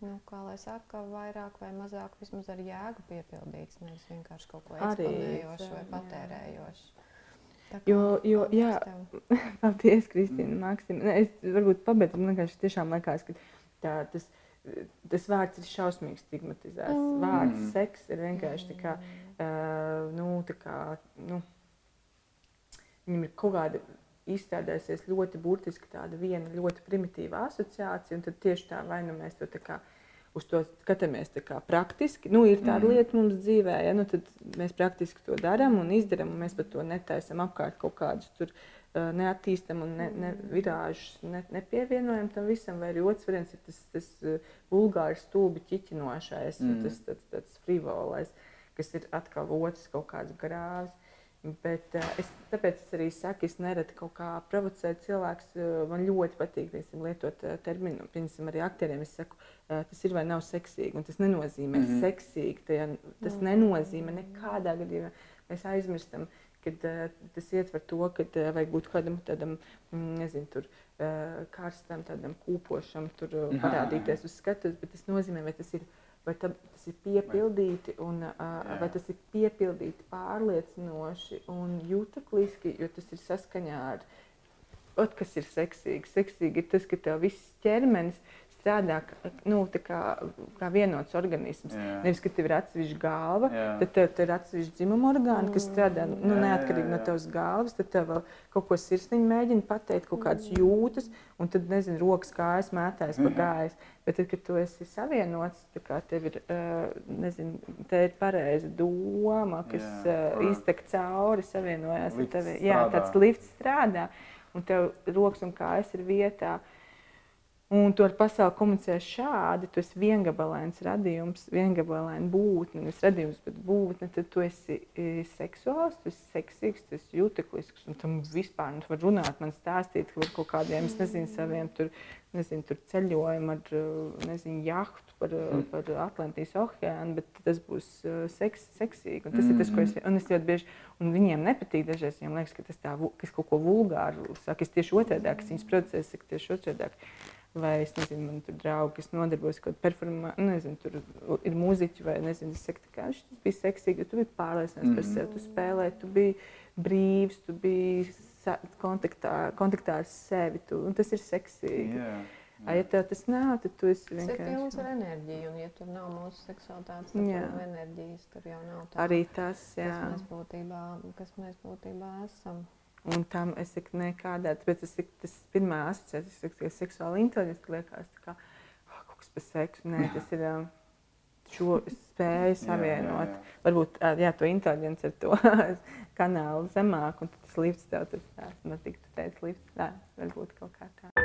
Nu, kā lai saka, vairāk vai mazāk vismaz ar jēgu piepildīts, nevis vienkārši kaut ko eksponējošu vai patērējošu. Jo, jo jā, paldies, Kristīna, mm. Maksima. Es varbūt pabeidzu, man vienkārši tiešām liekas, ka tā, tas, tas vārds ir šausmīgi stigmatizēts. Mm. Vārds seks ir vienkārši tā kā, uh, nu, tā kā, nu, viņam ir kaut kāda izstrādājusies ļoti burtiski tāda viena ļoti primitīva asociācija, un tad tieši tā vai nu mēs to tā kā uz to skatāmies praktiski. Nu, ir tāda mm. lieta mums dzīvē, ja nu, mēs praktiski to darām un izdarām, un mēs par to netaisām apkārt kaut kādus tur. neattīstam un ne, ne, virāžus ne, nepievienojam tam visam, vai arī otrs variants ir tas, tas vulgārs, stulbi ķiķinošais, mm. tas, tas, tas frivolais, kas ir atkal otrs kaut kāds grāvs. Bet uh, es, tāpēc es arī saku, es nereti kaut kā provocēju cilvēkus. Uh, man ļoti patīk teiksim, lietot uh, terminu. Piemēram, arī aktieriem es saku, uh, tas ir vai nav seksīgi. Tas nenozīmē mm -hmm. seksīgi. Tajā, tas mm -hmm. nenozīmē nekādā gadījumā. Mēs aizmirstam, ka uh, tas ietver to, ka uh, vajag būt kādam tādam, mm, nezinu, tur, uh, karstam, tādam kūpošam, tur uh, parādīties uz skatuves. Bet tas nozīmē, vai tas ir vai tas ir piepildīti, un, uh, vai tas ir piepildīti pārliecinoši un jutekliski, jo tas ir saskaņā ar, ot, kas ir seksīgi. Seksīgi ir tas, ka tev viss ķermenis strādā nu, kā, kā vienots organisms. Jā. Nevis, ka tev ir atsevišķa galva, jā. tad tev, tev ir atsevišķa dzimuma orgāni, kas strādā nu, jā, neatkarīgi jā, jā. no tavas galvas. Tad tev vēl kaut ko sirsniņa mēģina pateikt, kaut kādas jūtas, un tad, nezinu, rokas kājas mētājas pa gājas. Bet, tad, kad tu esi savienots, tev ir, nezinu, te ir pareiza doma, kas jā. iztek cauri, savienojās ar tevi. Jā, tāds lifts strādā, un tev rokas un kājas ir vietā. Uh, Un tu ar pasauli komunicē šādi, tu esi viengabalains radījums, viengabalaina būtne, nevis radījums, bet būtne. Tad tu esi e, seksuāls, tu esi seksīgs, tu esi juteklisks. Un tam vispār nu, var runāt, man stāstīt par kaut kādiem, es nezinu, saviem tur, nezinu, tur ceļojumiem ar, e, nezinu, jahtu par, e, mm. par Atlantijas okeānu, bet tas būs seks, seksīgi. Un tas mm. ir tas, ko es, un es ļoti bieži, un viņiem nepatīk dažreiz, viņiem liekas, ka tas tā, kas kaut ko vulgāru saka, es tieši otrādi, kas viņas procesi saka tieši otrādi. Vai es nezinu, man tur draugi, kas nodarbojas ar kaut kādu performāciju, nu, nezinu, tur ir mūziķi, vai nezinu, es saku, ka šis bija seksīgi, jo tu biji pārliecināts mm. par sevi, tu spēlēji, tu biji brīvs, tu biji kontaktā, kontaktā ar sevi, tu, un tas ir seksīgi. Yeah. Yeah. Ja tev tas nav, tad tu esi vienkārši. Tas ir pilns ar enerģiju, un ja tur nav mūsu seksualitātes, tad yeah. enerģijas tur jau nav. Tā, Arī tas, jā. Kas mēs būtībā, kas mēs būtībā esam. Un tam es nekādā, bet tas ir tas pirmā asociācija, ka seksuāla inteliģence liekas, kā oh, kaut kas par seksu. Nē, tas ir um, šo spēju savienot. Jā, jā, jā. Varbūt jā, to inteliģenci ar to kanālu zemāk, un tas lifts tev tur tās, man tik tu teici, lifts, tā, varbūt kaut kā tā.